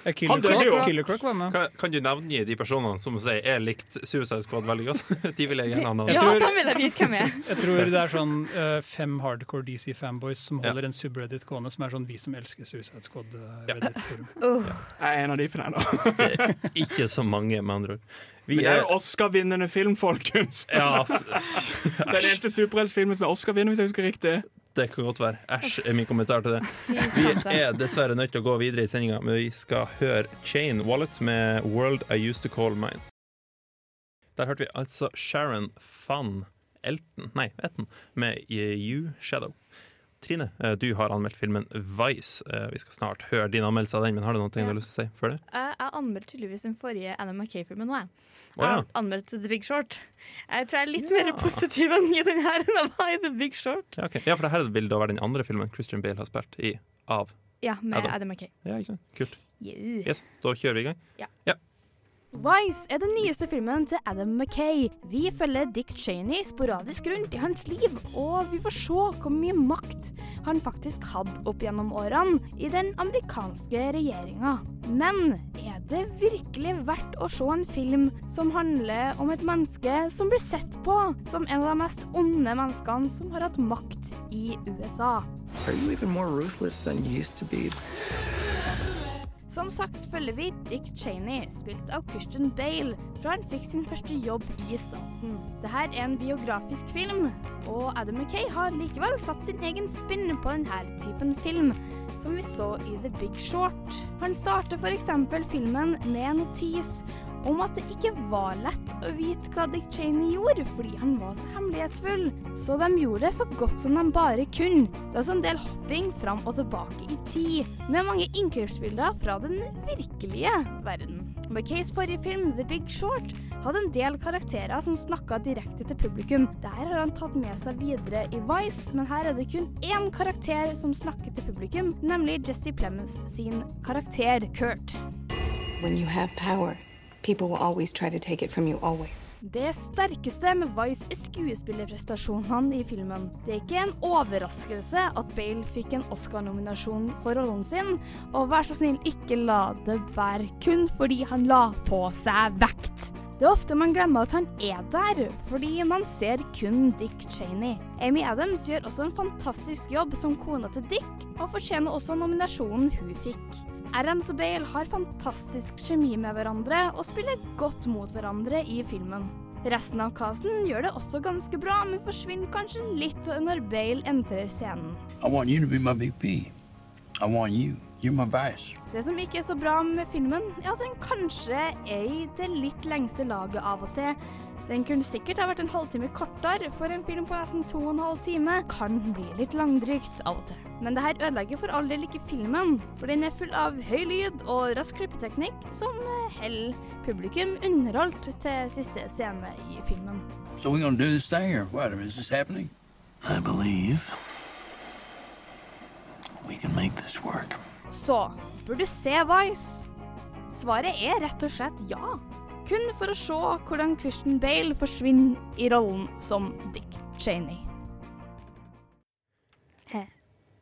Eh, Killer. Croc, Killer Croc var med. Kan, kan du navngi de personene som sier jeg likte Suicide Squad veldig godt? <laughs> De vil jeg gjerne ha navn. Ja, da vil jeg vite hvem jeg er. Jeg tror det er sånn uh, fem hardcore DC-fanboys som Ja. holder en subreddit gående, som er sånn vi som elsker Suicide Squad-reddit-forum. Uh, <laughs> Jeg er en av de for deg da. Ikke så mange, med andre ord. Vi Men det er er jo Oscar-vinnende film, folkens. Ja, <laughs> Det er den eneste superheltfilmen som er Oscar-vinner, hvis jeg husker riktig. Det kan godt være. Æsj er min kommentar til det. <laughs> Vi er dessverre nødt til å gå videre i sendinga, men vi skal høre Chain Wallet med 'World I Used To Call Mine'. Der hørte vi altså Sharon Fan Elton, nei, Etten, med You Shadow. Trine, eh, du har anmeldt filmen Vice. Eh, Vi skal snart høre din anmeldelse av den, men har du noe du har lyst til å si før det? Jeg jeg anmeldte tydeligvis den forrige Anna McKay-filmen nå, jeg. Oh, ja. har anmeldt The Big Short. Jeg tror jeg er litt mer positiv enn i den her enn jeg var i The Big Short. Ja, okay. ja, for det her vil da være den andre filmen Christian Bale har spilt i av. Ja, med Adam. Adam McKay. Ja, ikke sant? Kult. Yeah. Yes, da kjører vi i gang. Vice er den nyeste filmen til Adam Mackay. Vi følger Dick Cheney sporadisk rundt i hans liv, og vi får se hvor mye makt han faktisk hadde opp gjennom årene i den amerikanske regjeringa. Men er det virkelig verdt å se en film som handler om et menneske som blir sett på som en av de mest onde menneskene som har hatt makt i USA? Are you even more ruthless than you used to be? Som sagt følger vi Dick Cheney, spilt av Christian Bale, fra han fikk sin første jobb i staten. Dette er en biografisk film, og Adam McKay har likevel satt sin egen spinn på denne typen film, som vi så i The Big Short. Han starter f.eks. filmen med en notis om at det ikke var lett å vite hva Dick Cheney gjorde, fordi han var så hemmelighetsfull. Så de gjorde det så godt som de bare kunne. Det var også en del hopping fram og tilbake i tid, med mange innklippsbilder fra den virkelige verden. McKays forrige film, The Big Short, hadde en del karakterer som snakka direkte til publikum. Dette har han tatt med seg videre i Vice, men her er det kun én karakter som snakker til publikum, nemlig Jesse Plemons sin karakter, Kurt. When you have power, people will always try to take it from you, always. Det sterkeste med Vice er skuespillerprestasjonene i filmen. Det er ikke en overraskelse at Bale fikk en Oscar-nominasjon for rollen sin, og vær så snill, ikke la det være kun fordi han la på seg vekt. Det er ofte man glemmer at han er der, fordi man ser kun Dick Cheney. Amy Adams gjør også en fantastisk jobb som kona til Dick, og fortjener også nominasjonen hun fikk. Adams og Bale har fantastisk kjemi med hverandre og spiller godt mot hverandre i filmen. Resten av casten gjør det også ganske bra, men forsvinner kanskje litt når Bale entrer scenen. I want you to be my VP. I want you. Det som ikke er så bra med filmen, er at den kanskje er i det litt lengste laget av og til. Den kunne sikkert ha vært en halvtime kortere, for en film på nesten to og en halv time kan bli litt langdrygt av og til. Men det her ødelegger for all del ikke filmen, for den er full av høy lyd og rask klippeteknikk som eh, holder publikum underholdt til siste scene i filmen. So we're gonna do this thing, or what? I mean, is this happening? I believe we can make this work. Så burde du se Vice? Svaret er rett og slett ja. Kun for å se hvordan Christian Bale forsvinner i rollen som Dick Cheney.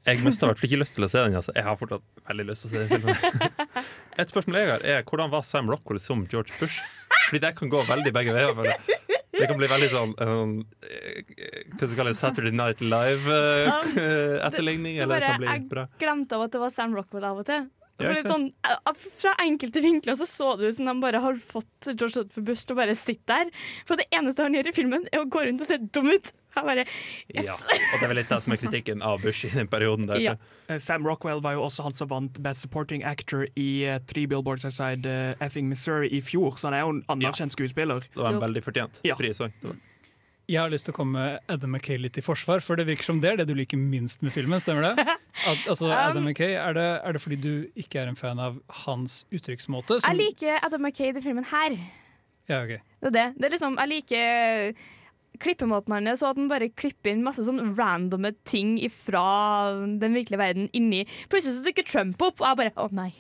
Jeg mista i hvert fall ikke lyst til å se den. Altså. Jeg har fortsatt veldig lyst til å se den filmen. <laughs> Et spørsmål jeg har, er hvordan var Sam Rockwell som George Bush? Fordi det kan gå veldig begge veier. Det kan bli veldig sånn um, eh, Hva skal kalle det? Saturday Night Live-etterligning. <laughs> Det eller det bare, kan bli jeg bra. glemte av at det var Sam Rockwell av og til. Ja, sånn, eh, fra enkelte vinkler så så det ut som de bare har fått George W. Bush til å bare sitte der. For det eneste han gjør i filmen, er å gå rundt og se dum ut. Jeg bare, yes. Ja, og det er vel litt det som er kritikken av Bush i den perioden der. Ja. Eh, Sam Rockwell var jo også han som vant Best Supporting Actor i uh, Three Billboards Outside uh, Effing Missouri i fjor, så han er jo en anerkjent skuespiller. Det var en veldig fortjent Ja. pris òg. Jeg har lyst til å komme Adam McKay litt i forsvar, for det virker som det er det du liker minst med filmen. Stemmer det? <laughs> At, altså, Adam Um, McKay, er det, er det fordi du ikke er en fan av hans uttrykksmåte? som- Jeg liker Adam McKay i den filmen her. Ja, ok. Det er det. det er liksom, jeg liker klippemåten hans, og at han bare klipper inn masse sånn randomme ting fra den virkelige verden inni Plutselig så dukker Trump opp, og jeg bare Å, nei.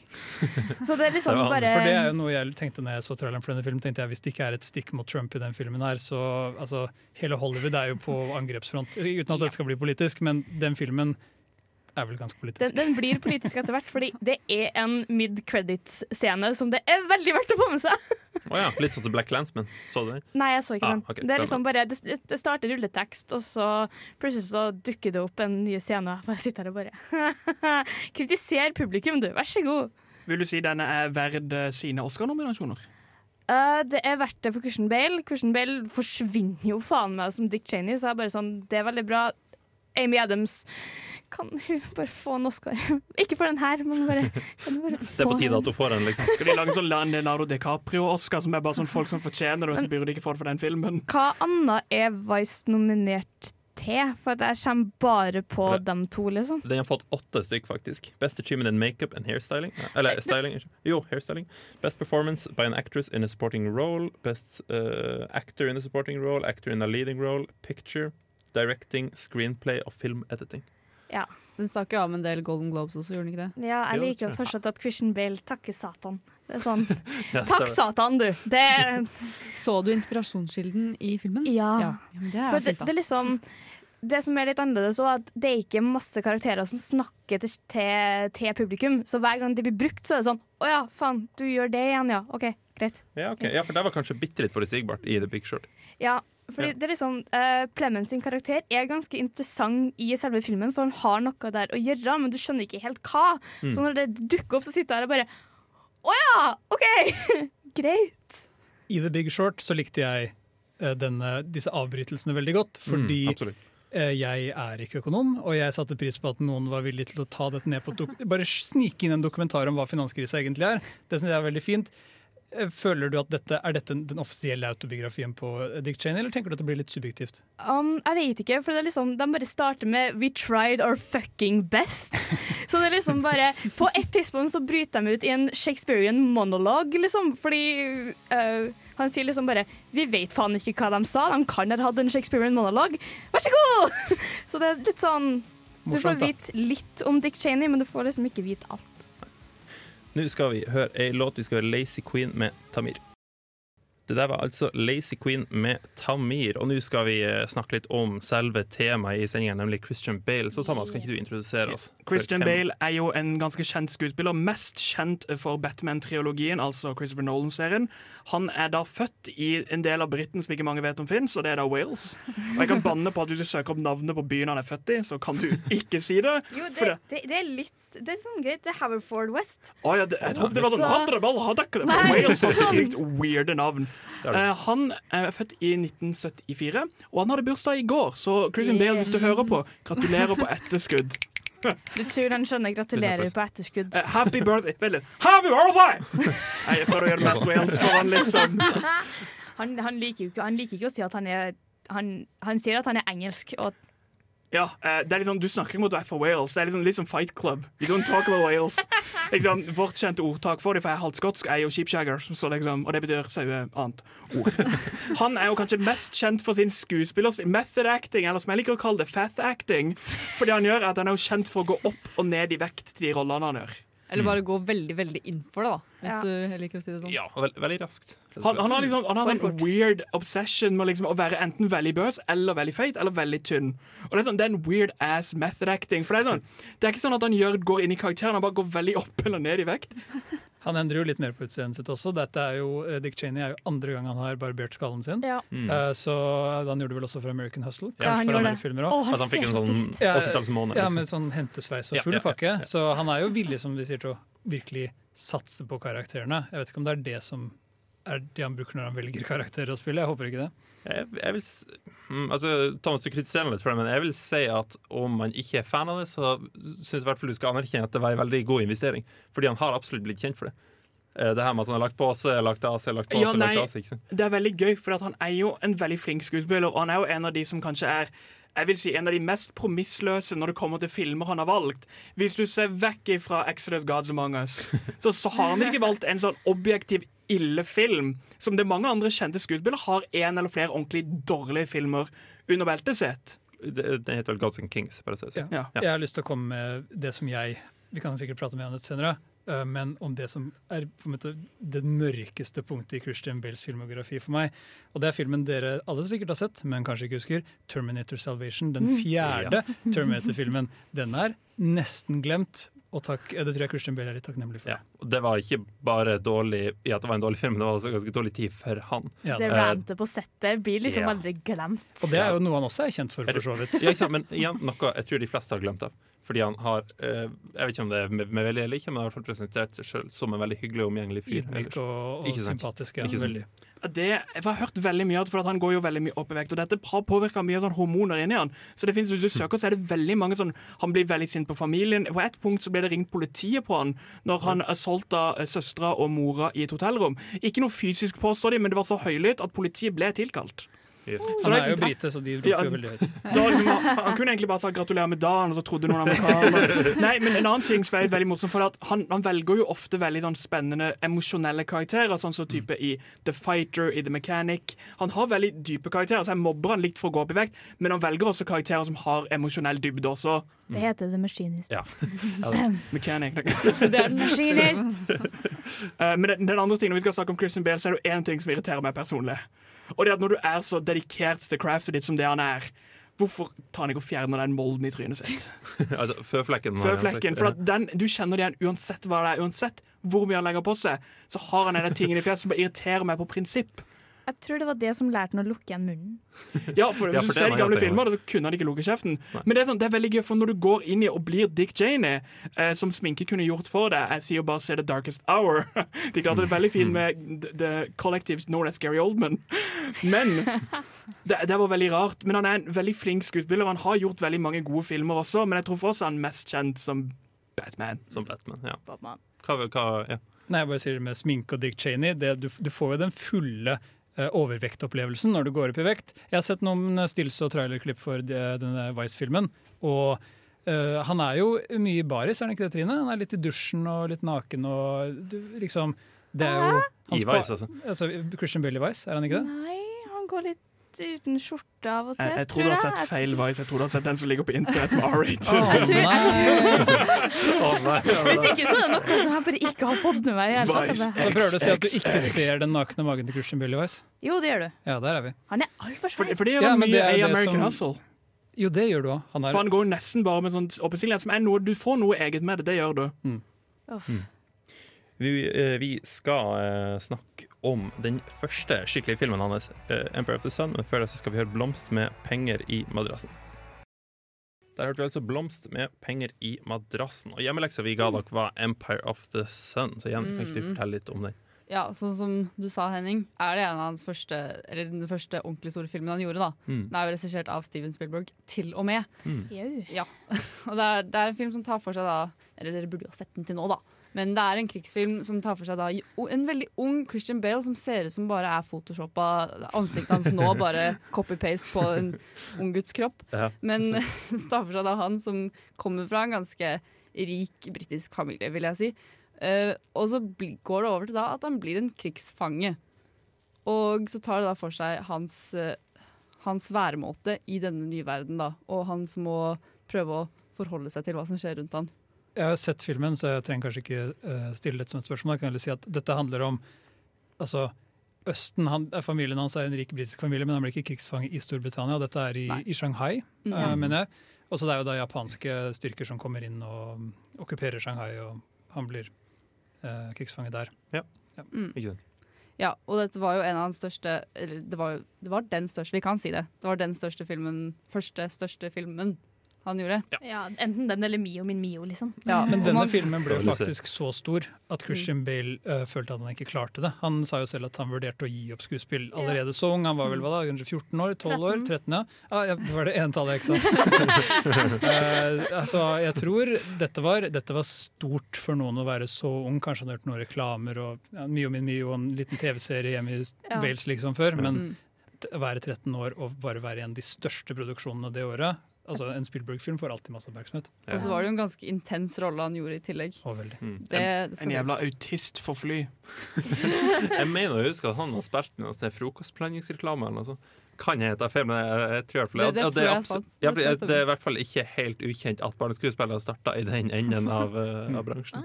Så det er <laughs> liksom bare For det er jo noe jeg tenkte når jeg så traileren for denne filmen. tenkte jeg Hvis det ikke er et stikk mot Trump i den filmen her, så altså, Hele Hollywood er jo på angrepsfront. Uten at det skal bli politisk, men den filmen er vel ganske politisk. den, den blir politisk etter hvert, fordi det er en mid-credits-scene som det er veldig verdt å få med seg. oh ja, litt sånn som Black Landsman. Så du den? Nei, jeg så ikke Ah, den. Okay, det er liksom bare Det, det starter rulletekst, og så plutselig så dukker det opp en ny scene. og Jeg bare sitter her og bare <laughs> Kritiser publikum, du. Vær så god. Vil du si denne er verd eh, sine Oscar-nominasjoner? Uh, det er verdt det for Christian Bale. Christian Bale forsvinner jo faen meg som Dick Cheney, så jeg er bare sånn, det er veldig bra. Amy Adams, kan hun bare få en Oscar? <laughs> Ikke for den her, men bare, kan hun bare Det er på tide at hun får den, liksom. Skal de lage sånn Leonardo DiCaprio-Oscar, som er bare sånn folk som fortjener det, og så burde de ikke få det for den filmen? Hva annet er Vice nominert til? For jeg kommer bare på dem to, liksom. Den har fått åtte stykk, faktisk. Best achievement in makeup and hairstyling. Eller styling, ikke? Jo, hairstyling. Best performance by an actress in a supporting role. Best uh, actor in a supporting role. Actor in a leading role. Picture. Directing, screenplay og film editing. Ja. Den stakk jo av med en del Golden Globes også, gjorde den ikke det? Ja, jeg liker jo fortsatt at Christian Bale takker Satan. Det er sånn <laughs> Ja, Takk. Satan, du! Det Så du inspirasjonskilden i filmen? Ja. ja men det er For det, fint, det er liksom det som er litt annerledes, er at det er ikke masse karakterer som snakker til, til, til publikum. Så hver gang det blir brukt, så er det sånn Å ja, faen, du gjør det igjen, ja. OK, greit. Ja, okay. ja, for det var kanskje bitte litt forutsigbart i The Big Short. Ja, fordi Ja. det er liksom uh, Clemens sin karakter er ganske interessant i selve filmen, for han har noe der å gjøre, men du skjønner ikke helt hva. Mm. Så når det dukker opp, så sitter jeg her og bare Å ja! OK! <laughs> greit. I The Big Short så likte jeg uh, denne, disse avbrytelsene veldig godt, fordi Mm, eh, jeg er ikke økonom, og jeg satte pris på at noen var villig til å ta dette ned på et dok Bare snike inn en dokumentar om hva finanskrisa egentlig er. Det synes jeg er veldig fint. Eh, Føler du at dette er dette den offisielle autobiografien på eh, Dick Cheney, eller tenker du at det blir litt subjektivt? Um, jeg vet ikke, for det er liksom, de bare starter med 'We tried our fucking best'. <laughs> Så det er liksom bare På et tidspunkt så bryter de ut i en Shakespearean monolog, liksom. Fordi uh, han sier liksom bare 'Vi vet faen ikke hva de sa, de kan ha hatt en Shakespearean monolog'. Vær så god! <laughs> Så det er litt sånn Du får vite litt om Dick Cheney, men du får liksom ikke vite alt. Nå skal vi høre ei låt. Vi skal høre Lazy Queen med Tamir. Det der var altså Lazy Queen med Tamir. Og nå skal vi eh, snakke litt om selve temaet i sendinga, nemlig Christian Bale. Så Thomas, kan ikke du introdusere oss? Christian Bale er jo en ganske kjent skuespiller, mest kjent for Batman-triologien, altså Christopher Nolan-serien. Han er da født i en del av Briten som ikke mange vet om fins, og det er da Wales. Og jeg kan banne på at hvis du søker opp navnet på byen han er født i, så kan du ikke si det. Jo, for det det, er litt Det er sånn greit. Det er Haverford West. Å ja, det, jeg trodde det var sånn Så- Honorable ikke det. Wales har sykt <laughs> weirde navn. Eh, han er født i 1974, og han hadde bursdag i går. Så Christian Bale, hvis du hører på, gratulerer på etterskudd. Du tror han skjønner 'gratulerer' på etterskudd. Uh, happy birthday! Vent litt. Happy birthday! <laughs> Nei, jeg prøver å gjøre Matt Wales for han liksom <laughs> han, han, liker jo ikke, han liker ikke å si at han er han, han sier at han er engelsk, og Ja, eh, det er sånn, Du snakker mot deg for Wales. Det er liksom som Fight Club. You don't talk about Wales. <laughs> Liksom, vårt kjente ordtak for det, for jeg er halvt skotsk, er jo sheepshagger. Liksom, og det betyr saue annet ord. <laughs> Han er jo kanskje mest kjent for sin skuespillers method acting, eller som jeg liker å kalle det, fat acting. For det han gjør, er at han er jo kjent for å gå opp og ned i vekt til de rollene han gjør. Eller bare gå veldig veldig inn for det, da. Hvis du liker å si det sånn. Ja, veld, veldig raskt. Han, han har liksom han har en weird obsession med liksom å være enten veldig bøs eller veldig feit eller veldig tynn. Og Det er sånn, det er en weird ass method acting. For Det er sånn, det er ikke sånn at han gjør, går inn i karakteren, han bare går veldig opp eller ned i vekt. <laughs> Han endrer jo litt mer på utseendet sitt også. Dette er jo, eh, Dick Cheney er jo andre gang han har barbert skallen sin. Ja. Mm. Uh, så Han gjorde det vel også for American Hustle. Ja, han gjorde det. filmer Å, han altså, han fikk en sånn stiv ut. Ja, 80-tallsmåne, Ja, liksom. med sånn hentesveis og Ja, full ja, ja, pakke. Så han er jo villig som vi sier, til å virkelig satse på karakterene. Jeg vet ikke om det er det som er det han bruker når han velger karakterer å spille. Jeg håper ikke det. Jeg, jeg vil, mm, altså, Thomas, du kritiserer meg litt for det, men jeg vil si at om man ikke er fan av det, så syns jeg i hvert fall du skal anerkjenne at det var en veldig god investering. Fordi han har absolutt blitt kjent for det. Eh, Det her med at han har lagt på seg, lagt av seg, lagt på seg, ja, lagt av seg. Ikke sant? det er veldig gøy, for at han er jo en veldig flink skuespiller, og han er jo en av de som kanskje er jeg vil si en av de mest promissløse når det kommer til filmer han har valgt. Hvis du ser vekk fra Exodus Gods Among Us, <laughs> så, så har han ikke valgt en sånn objektiv ille film. Som det mange andre kjente skuespillere har en eller flere ordentlig dårlige filmer under beltet sitt. Det, det heter vel Gods and Kings. Bare så jeg sier. Ja. Jeg har lyst til å komme med det som jeg Vi kan sikkert prate mer om det senere. Eh, Men om det som er på en måte det mørkeste punktet i Christian Bales filmografi for meg. Og det er filmen dere alle sikkert har sett, men kanskje ikke husker. 'Terminator Salvation'. Den Mm. fjerde Ja. <laughs> Terminator-filmen. Den er nesten glemt. Og takk, det tror jeg Christian Bale er litt takknemlig for. Ja. Og det var ikke bare dårlig i at det var en dårlig film, men det var også ganske dårlig tid for han. Ja, Det Eh, rantet på settet blir liksom ja. aldri glemt. Og det er jo noe han også er kjent for, for så vidt. Ja, ikke sant? Men igjen, noe jeg tror de fleste har glemt av. Fordi han har eh, Jeg vet ikke om det er med, med vilje eller ikke, men han har presentert seg sjøl som en veldig hyggelig og omgjengelig fyr. Ydmyk og, og Ikke sympatisk. Ja, Ikke veldig. Det, jeg har hørt veldig mye av for at han går jo veldig mye opp i vekt. Og dette har påvirka mye sånn hormoner inni han. Så det finnes, hvis du søker, så er det veldig mange sånn Han blir veldig sint på familien. På et punkt så ble det ringt politiet på han når han assaulta søstera og mora i et hotellrom. Ikke noe fysisk, påstår de, men det var så høylytt at politiet ble tilkalt. Så Han er jo brite, så de roper Ja, jo veldig høyt. Så liksom, han, han kunne egentlig bare sagt 'gratulerer med dagen', og så trodde noen amerikanere Nei, men en annen ting som er veldig morsomt, for at han, han velger jo ofte veldig sånn spennende emosjonelle karakterer, sånn som type i The Fighter, i The Mechanic. Han har veldig dype karakterer, så jeg mobber han litt for å gå opp i vekt, men han velger også karakterer som har emosjonell dybde også. Det heter The Machinist. Ja. <laughs> Mechanic. Det er The Machinist. <laughs> Eh, men den, den andre tingen, når vi skal snakke om Christian Bale, så er det én ting som irriterer meg personlig. Og det at når du er så dedikert til craftet ditt som det han er, hvorfor tar han ikke og fjerner den molden i trynet sitt? <laughs> altså, Før flekken. Før flekken. For at den, du kjenner det igjen uansett hva det er. Uansett hvor mye han legger på seg, så har han denne tingen i fjeset som irriterer meg på prinsipp. Jeg tror det var det som lærte han å lukke igjen munnen. Ja, for Hvis ja, du ser de gamle filmer, så kunne han ikke lukke kjeften. Men det er, sånn, det er veldig gøy, for når du går inn i og blir Dick Cheney, eh, som sminke kunne gjort for deg Jeg sier jo bare 'se The Darkest Hour'. De klarte <laughs> det veldig fint med The, the Collective known as Gary Oldman. Men <laughs> det, det var veldig rart. Men han er en veldig flink skuespiller. Han har gjort veldig mange gode filmer også, men jeg tror for oss er han mest kjent som Batman. Som Batman, ja. Batman. Hva, hva, ja. Nei, jeg bare sier det med sminke og Dick Cheney. Det, du, du får jo den fulle overvektopplevelsen når du går opp i vekt. Jeg har sett noen stills og trailerklipp for denne Vice-filmen. Og eh, han er jo mye i baris, er han ikke det, Trine? Han er litt i dusjen og litt naken og du, liksom Det er jo I Vice, altså. Christian Billy Vice, er han ikke det? Nei, han går litt uten skjorte av og til. Jeg, jeg tror du har sett feil Vice. Jeg tror du har sett den som ligger på internett med <laughs> R-rated. Hvis ikke så er det noe som jeg bare ikke har fått med meg. Vice. Så prøver du å si at du ikke ser den nakne magen til Christian Billy Vice? Jo, det gjør du. Ja, der er vi. Han er altfor svær. For det gjør Ja, mye det er i det American som- Hustle. Jo, det gjør du òg. Han er For han går nesten bare med sånn oppesigelighet som er noe Du får noe eget med det, det gjør du. Mm. Vi, eh, vi skal eh, snakke om den første skikkelige filmen hans, eh, 'Empire of the Sun', men før det så skal vi høre 'Blomst med penger i madrassen'. Der hørte vi altså 'Blomst med penger i madrassen'. Og hjemmeleksa vi ga dere, var 'Empire of the Sun'. Så igjen, kan ikke du Mm. fortelle litt om den? Ja, sånn som du sa, Henning, er det en av hans første Eller den første ordentlig store filmen han gjorde. da Mm. Den er jo regissert av Steven Spielberg, til og med. Mm. Ja, <laughs> og det er, det er en film som tar for seg da Eller dere burde jo ha sett den til nå, da. Men det er en krigsfilm som tar for seg da en veldig ung Christian Bale som ser ut som bare er photoshoppa ansiktet hans nå, bare <laughs> copy-paste på en ung guds kropp. Ja. Men <laughs> det tar for seg da han som kommer fra en ganske rik britisk familie, vil jeg si. Uh, og så går det over til da at han blir en krigsfange. Og så tar det da for seg hans, uh, hans væremåte i denne nye verden, da. Og han som må prøve å forholde seg til hva som skjer rundt han. Jeg har sett filmen, så jeg trenger kanskje ikke eh, stille dette som et spørsmål. Jeg kan heller si at dette handler om altså, Østen, han, eh, Familien hans er en rik britisk familie, men han blir ikke krigsfange i Storbritannia. Dette er i, i Shanghai, Mm. uh, mener jeg. Og så det er jo da japanske styrker som kommer inn og mm, okkuperer Shanghai, og han blir uh, krigsfange der. Ja. Mm. Ikke sant? Ja, og dette var jo en av den største Eller det var, det var den største, vi kan si det. Det var den største filmen, første største filmen han gjorde. Ja, enten den eller Mio min Mio, liksom. Ja, <laughs> Men denne man- filmen ble faktisk så stor at Christian Bale uh, følte at han ikke klarte det. Han sa jo selv at han vurderte å gi opp skuespill allerede så ung. Han var vel hva da, kanskje 14 år? 12 år? 13, ja. ah, ja. Det var det ene tallet, ikke sant? uh, <laughs> altså, jeg tror dette var, dette var stort for noen å være så ung. Kanskje han har hørt noen reklamer og ja, Mio min Mio og en liten TV-serie hjemme i Ja. Bales liksom før. Men Mm. å være 13 år og bare være en av de største produksjonene det året Altså, En Spielberg-film får alltid masse oppmerksomhet. Og så var det jo en ganske intens rolle han gjorde i tillegg. Og. Mm. Det, det En jævla sies. autist for fly. <laughs> Jeg mener å huske at han har spilt i noen sånne frokostblandingsreklame Altså. Kan jeg ta feil, men jeg, jeg tror Det- det tror jeg er. Ja, Det jeg det er i hvert fall ikke helt ukjent at barneskuespillere starta i den enden av, eh, av bransjen.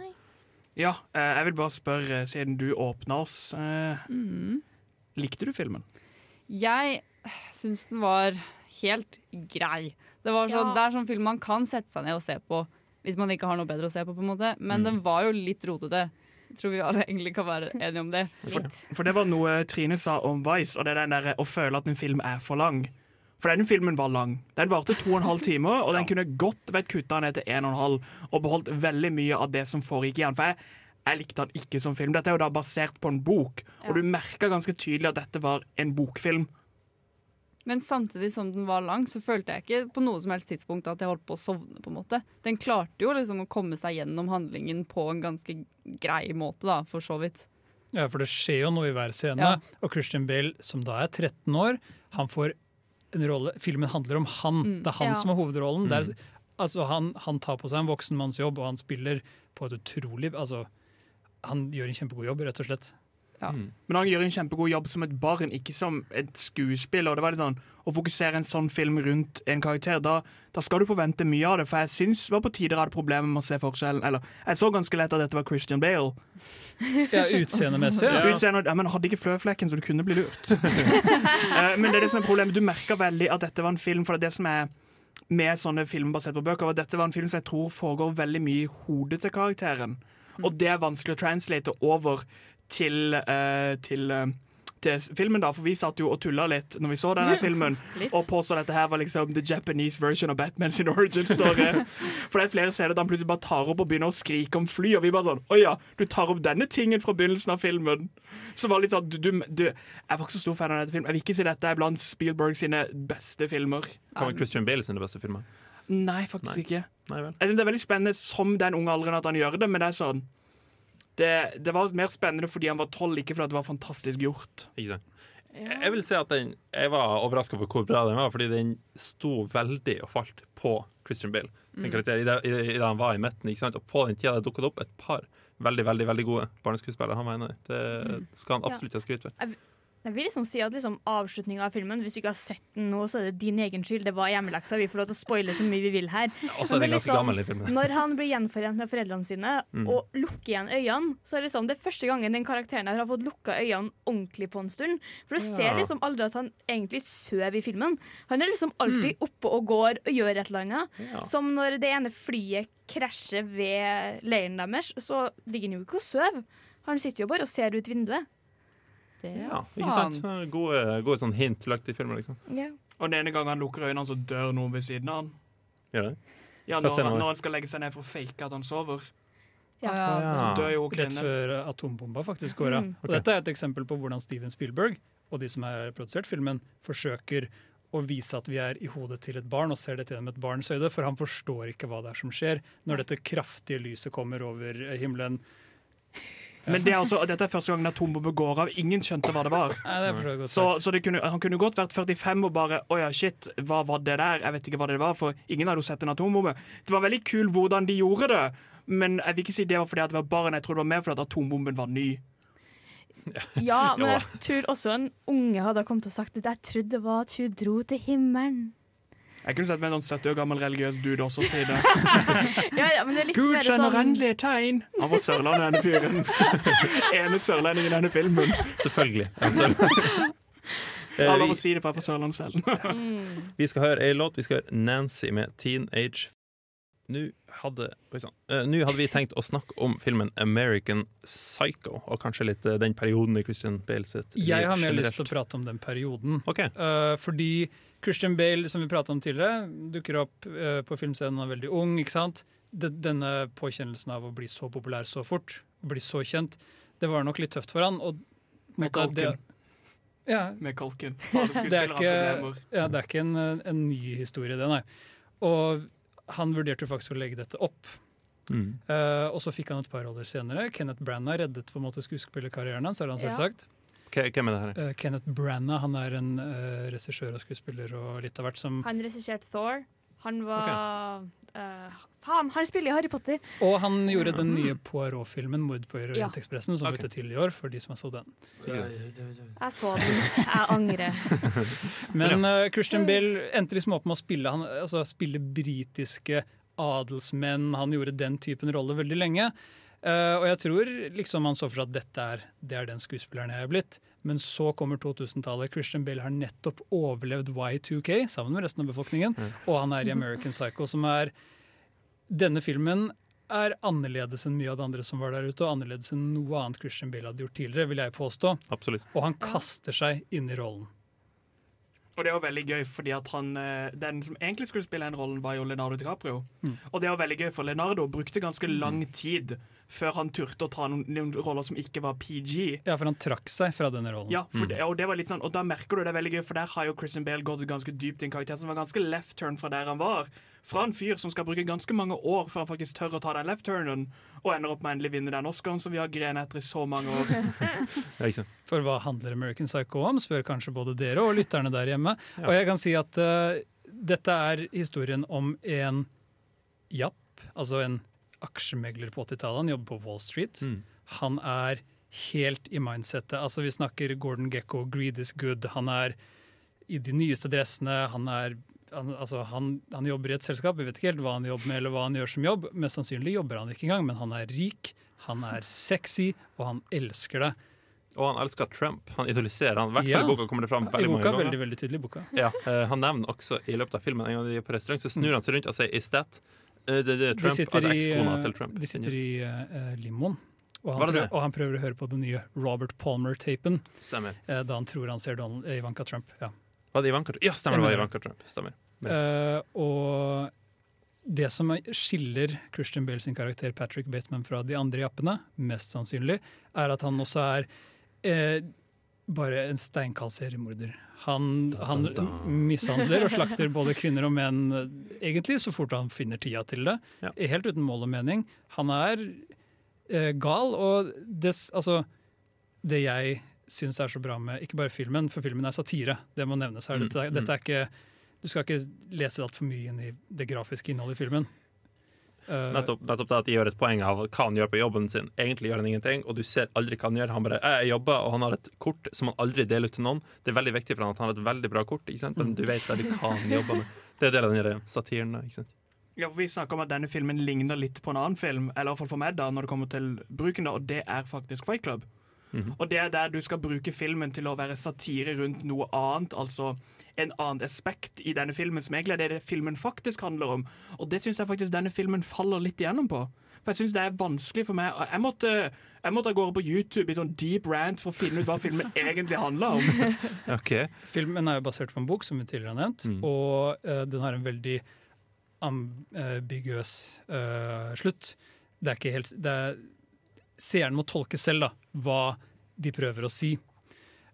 Ja, eh, jeg vil bare spørre, siden du åpna oss, eh, Mm. likte du filmen? Jeg syns den var helt grei. Det, var sånn, Ja. det er sånn film man kan sette seg ned og se på hvis man ikke har noe bedre å se på. på en måte Men Mm. den var jo litt rotete. Jeg tror vi alle egentlig kan være <laughs> enige om det. For det var noe Trine sa om Vice, og det er den der å føle at en film er for lang. For den filmen var lang. Den varte to og en halv time, og <laughs> den kunne godt vært kutta ned til en og en halv og beholdt veldig mye av det som foregikk i den. For jeg, jeg likte den ikke som film. Dette er jo da basert på en bok, og du merka ganske tydelig at dette var en bokfilm. Men samtidig som den var lang, så følte jeg ikke på noe som helst tidspunkt at jeg holdt på å sovne. på en måte. Den klarte jo liksom å komme seg gjennom handlingen på en ganske grei måte, da, for så vidt. Ja, for det skjer jo noe i hver scene. Ja. Og Christian Bale, som da er 13 år, han får en rolle Filmen handler om han. Mm. Det er han Ja. som er hovedrollen. Det Mm. er, altså, han, han tar på seg en voksen manns jobb, og han spiller på et utrolig altså, Han gjør en kjempegod jobb, rett og slett. Ja. Mm. Men han gjør en kjempegod jobb som et barn, ikke som et skuespiller. Og det var litt sånn, Å fokusere en sånn film rundt en karakter, da, da skal du forvente mye av det. For jeg syns det var på tider jeg hadde problemer med å se forskjellen. Eller, jeg så ganske lett at dette var Christian Bale. <laughs> Ja, Utseendemessig. Ja. Utseende, ja, men hadde ikke fløflekken, så du kunne bli lurt. <laughs> Eh, men det er det som er problemet. Du merka veldig at dette var en film, for det er det som er med sånne filmer basert på bøker, var at dette var en film som jeg tror foregår veldig mye i hodet til karakteren. Og det er vanskelig å translate over til, eh, til, eh, til filmen, da, for vi satt jo og tulla litt når vi så denne filmen, <laughs> og påstod at dette her var liksom the Japanese version of Batman sin origin story. <laughs> For det er flere scener der han plutselig bare tar opp og begynner å skrike om fly, og vi bare sånn Å ja, du tar opp denne tingen fra begynnelsen av filmen. Som var litt sånn du, du, du, Jeg var ikke så stor fan av dette filmen. Jeg vil ikke si dette er blant Spielberg sine beste filmer. Hva var Christian Bale sine beste filmer? Nei, faktisk Nei. ikke. Nei vel. Jeg synes Det er veldig spennende som den unge alderen at han gjør det, men det er sånn det, det var mer spennende fordi han var tolv, ikke fordi det var fantastisk gjort. Ikke sant? Jeg jeg vil si at den, jeg var overraska over hvor bra den var, fordi den sto veldig og falt på Christian Bale sin Mm. karakter i det, i i det han var i midten. Ikke sant? Og på den tida det dukket opp et par veldig veldig, veldig gode barneskuespillere. Han dem. Det skal han Ja. absolutt ha skryt for. Jeg vil liksom si at liksom avslutninga av filmen, hvis du ikke har sett den nå, så er det din egen skyld. Det var hjemmeleksa. Vi får lov til å spoile så mye vi vil her. Og så er det den ganske liksom- gammel i filmen. Når han blir gjenforent med foreldrene sine Mm. og lukker igjen øynene, så er det liksom det er første gangen den karakteren her har fått lukka øynene ordentlig på en stund. For du ser liksom aldri at han egentlig sover i filmen. Han er liksom alltid oppe og går og gjør et eller annet. Ja. Som når det ene flyet krasjer ved leiren deres, så ligger han jo ikke og sover. Han sitter jo bare og ser ut vinduet. Det er Ja, ikke sant? Gode, gode sånn hint lagt i filmen, liksom. Og den ene gangen han lukker øynene, så dør noen ved siden av han. Gjør det? Ja, når, han- når han skal legge seg ned for å fake at han sover. Ja. Så dør jo Rett før atombomba faktisk går av. Mm. Og Dette er et eksempel på hvordan Steven Spielberg og de som har produsert filmen, forsøker å vise at vi er i hodet til et barn og ser dette gjennom et barns øyne, for han forstår ikke hva det er som skjer når dette kraftige lyset kommer over himmelen. Men det er altså, dette er første gangen atombombe går av. Ingen skjønte hva det var. Det Så, så det kunne, han kunne godt vært 45 og bare Å ja, shit, hva var det der? Jeg vet ikke hva det var, for ingen hadde jo sett en atombombe. Det var veldig kul hvordan de gjorde det, men jeg vil ikke si det var fordi at det var barn. Jeg tror det var mer fordi at atombomben var ny. <laughs> Ja, men jeg tror også en unge hadde kommet og sagt at jeg trodde det var at hun dro til himmelen. Jeg kunne sett meg en sånn 70 år gammel religiøs dude også si det. <laughs> Ja, ja, men det er litt Gud mer sender sånn endelige tegn! Han var sørlandet, denne fyren. <laughs> Ene sørlendingen i denne filmen. Selvfølgelig. Altså, <laughs> eh, Alle må vi, si det, for jeg er fra Sørlandet selv. vi skal høre ei låt. Vi skal høre Nancy med Teenage Nå hadde. Eh, Nå hadde vi tenkt å snakke om filmen American Psycho, og kanskje litt eh, den perioden i Christian Bale sitt liv Jeg har mer lyst til å prate om den perioden. Okay. Uh, fordi Christian Bale, som vi pratet om tidligere, dukker opp uh, på filmscenen han er veldig ung. ikke sant? De- denne påkjennelsen av å bli så populær så fort, bli så kjent, det var nok litt tøft for han. Og, Med kalken. det-. Ja, Med kalken. <laughs> Det er ikke, ja, det er ikke en, en ny historie, det, nei. Og han vurderte faktisk å legge dette opp. Mm. Uh, og så fikk han et par roller senere. Kenneth Branagh reddet på en måte skuespillerkarrieren hans. er han selvsagt. Hvem er det her? Uh, Kenneth Branagh han er en uh, regissør og skuespiller og litt av hvert som Han regisserte Thor. Han var eh, Faen, han spiller i Harry Potter! Og han gjorde den nye Poirot-filmen 'Mord på Ja. Orientekspressen', som okay. ute til i år, for de som har så den. Jeg så den. Jeg angrer. <laughs> Men uh, Christian Bale endte liksom opp med å spille, han, altså, spille britiske adelsmenn. Han gjorde den typen rolle veldig lenge. Uh, og jeg tror liksom han så for seg at dette er, det er den skuespilleren jeg er blitt. Men så kommer 2000-tallet. Christian Bale har nettopp overlevd Y2K sammen med resten av befolkningen. Og han er i American Psycho, som er Denne filmen er annerledes enn mye av det andre som var der ute, og annerledes enn noe annet Christian Bale hadde gjort tidligere, vil jeg påstå. Absolutt. Og han kaster seg inn i rollen. Og det var veldig gøy, fordi at han, eh, den som egentlig skulle spille den rollen, var jo Leonardo DiCaprio. Mm. Og det var veldig gøy, for Leonardo brukte ganske lang tid før han turte å ta noen, noen roller som ikke var PG. Ja, for han trakk seg fra denne rollen. Ja, for det, og det var litt sånn, og da merker du det veldig gøy, for der har jo Christian Bale gått ganske dypt i en karakter som var ganske left turn fra der han var. Fra en fyr som skal bruke ganske mange år før han faktisk tør å ta den left turnen, og ender opp med endelig vinne den Oscaren som vi har grenet etter i så mange år. <laughs> Ja. For hva handler American Psycho om, spør kanskje både dere og lytterne der hjemme. Ja. Og jeg kan si at uh, dette er historien om en japp, altså en aksjemegler på 80-tallet. Han jobber på Wall Street. Mm. Han er helt i mindsettet. Altså Vi snakker Gordon Gekko, greed is good. Han er i de nyeste dressene. Han er han, altså han, han jobber i et selskap, vi vet ikke helt hva han jobber med eller hva han gjør som jobb. Mest sannsynlig jobber han ikke engang, men han er rik, han er sexy, og han elsker det. Og han elsker Trump. Han idoliserer han. I hvert fall Ja. i boka kommer det fram I veldig mange boka, ganger. veldig, veldig tydelig i boka. Ja, uh, Han nevner også i løpet av filmen en gang de er på restaurant, så snur han seg rundt og sier 'is that?' Eh, det, det er De Trump, sitter altså i, ekskona eh, til Trump. de sitter i uh, limoen, og han, prøver, og han prøver å høre på den nye Robert Palmer-tapen Stemmer. eh, da han tror han ser Donald, Ivanka Trump. Ja. Var det Ivanka? Ja, stemmer, det var Ivanka Trump. Stemmer. Eh, og det som skiller Christian Bale sin karakter Patrick Bateman fra de andre jappene, mest sannsynlig, er at han også er eh, bare en steinkald seriemorder. Han, han mishandler og slakter <laughs> både kvinner og menn eh, egentlig så fort han finner tida til det. Ja. Helt uten mål og mening. Han er eh, gal, og det, altså, det jeg syns er så bra med ikke bare filmen, for filmen er satire, det må nevnes her. Mm, Dette, er- dette er ikke, du skal ikke lese altfor mye inn i det grafiske innholdet i filmen. Eh, Nettopp, nettopp det at de gjør et poeng av hva han gjør på jobben sin. Egentlig gjør han ingenting, og du ser aldri hva han gjør. Han bare jeg jobber, og han har et kort som han aldri deler ut til noen. Det er veldig viktig for han at han har et veldig bra kort, ikke sant? men du vet aldri hva han jobber med. <laughs> Det er del av den satiren. ikke sant? Ja, Vi snakker om at denne filmen ligner litt på en annen film, eller i hvert fall for meg da, når det kommer til bruken, da, og det er faktisk Fight Club. Mhm. Og det er der du skal bruke filmen til å være satire rundt noe annet, altså en annen aspekt i denne filmen, som egentlig er det, det filmen faktisk handler om. Og det syns jeg faktisk denne filmen faller litt igjennom på. For jeg synes det er vanskelig for meg. Jeg måtte, jeg måtte gå på YouTube i sånn deep rant for å finne ut hva filmen <laughs> egentlig handler om. <laughs> okay. Filmen er jo basert på en bok, som vi tidligere har nevnt, Mm. og uh, den har en veldig ambiguøs uh, slutt. Det er ikke helt det er, Seeren må tolke selv da, hva de prøver å si.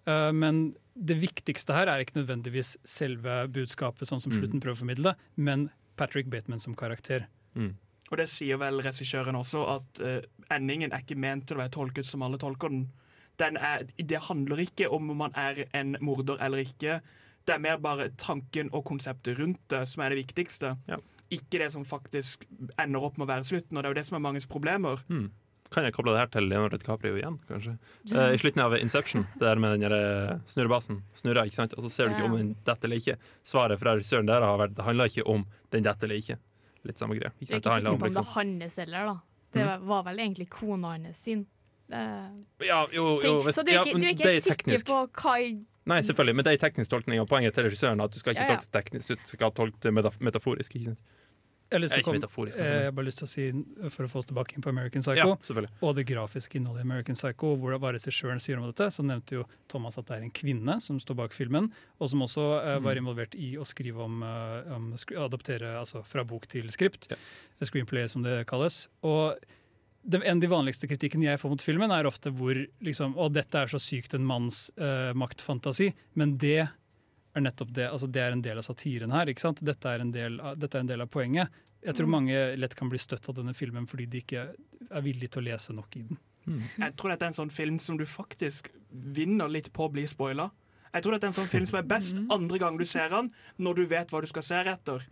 Uh, men det viktigste her er ikke nødvendigvis selve budskapet, sånn som Mm. slutten prøver å formidle, men Patrick Bateman som karakter. Mm. Og det sier vel regissøren også, at uh, endingen er ikke ment til å være tolket som alle tolker den. den er, det handler ikke om om man er en morder eller ikke. Det er mer bare tanken og konseptet rundt det som er det viktigste. Ja. Ikke det som faktisk ender opp med å være slutten, og det er jo det som er manges problemer. Mm. Kan jeg koble det her til Leonardo DiCaprio igjen, kanskje. Eh, I slutten av Inception, det der med den snurrebasen. Snurrer, ikke sant? Og så ser du ikke Ja. om den detter eller ikke. Svaret fra regissøren der har vært det handler ikke om den detter eller ikke. Litt samme greie. Du sant? er ikke sikker på om det liksom- er hans heller, da. Det var vel egentlig kona hans sin. Uh, Ja, jo, jo, hvis- Så du er ikke, du er ikke det er sikker på hva Nei, selvfølgelig, men det er teknisk tolkning og poenget til regissøren. At du skal ikke Ja, ja. tolke teknisk, du skal tolke det metaforisk. Ikke sant? Eller jeg, kom, eh, jeg har bare lyst til å si, for å få oss tilbake inn på American Psycho, Ja, og det grafiske innholdet i American Psycho, hvor det hva regissøren sier om dette, så nevnte jo Thomas at det er en kvinne som står bak filmen, og som også uh, var Mm. involvert i å skrive om, uh, om adoptere altså fra bok til skript. Screenplay, som det kalles. Og det, en av de vanligste kritikken jeg får mot filmen, er ofte hvor liksom, Å, dette er så sykt en manns uh, maktfantasi. Men det er nettopp det. altså Det er en del av satiren her. ikke sant? Dette er en del av, dette er en del av poenget. Jeg tror Mm. mange lett kan bli støtt av denne filmen fordi de ikke er villige til å lese nok i den. Jeg tror dette er en sånn film som du faktisk vinner litt på å bli spoila. Jeg tror dette er en sånn film som er best <laughs> andre gang du ser den, når du vet hva du skal se etter.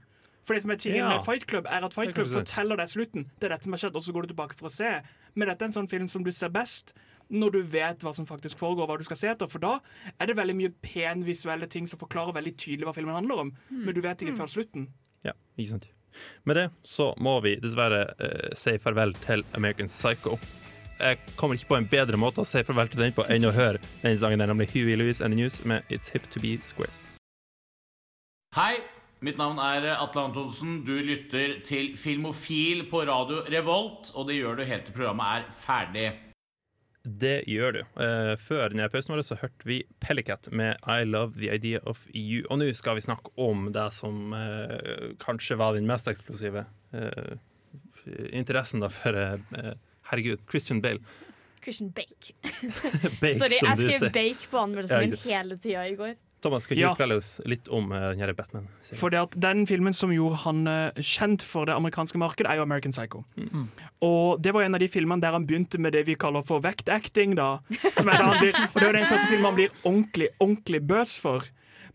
For det som er tingen Ja. med Fight Club, er at Fight Club forteller deg slutten. Det er dette som har skjedd, og så går du tilbake for å se. Men dette er en sånn film som du ser best når du vet hva som faktisk foregår, hva du skal se etter. For da er det veldig mye pen visuelle ting som forklarer veldig tydelig hva filmen handler om. Men du vet ikke før slutten. Ja, ikke sant. Med det så må vi dessverre uh, si farvel til American Psycho. Jeg kommer ikke på en bedre måte å si farvel til den på enn å høre denne sangen, der, nemlig Huey Lewis and the News med It's Hip To Be Square. Hei, mitt navn er Atle Antonsen. Du lytter til Filmofil på radio Revolt, og det gjør du helt til programmet er ferdig. Det gjør du. Uh, før denne pausen vår så hørte vi Pellicat med I Love The Idea Of You. Og nå skal vi snakke om det som uh, kanskje var den mest eksplosive uh, interessen da for Herregud, Christian Bale. Christian Bake. <laughs> Bake, Sorry, jeg skrev bake på anmeldelsen min hele tida i går. Thomas, skal ikke Ja. du fortelle oss litt om uh, denne Batman? For det at den filmen som gjorde han uh, kjent for det amerikanske markedet, er jo American Psycho. Og det var en av de filmene der han begynte med det vi kaller for vektacting. da. Som er da han blir, og det er den første filmen han blir ordentlig ordentlig bøs for.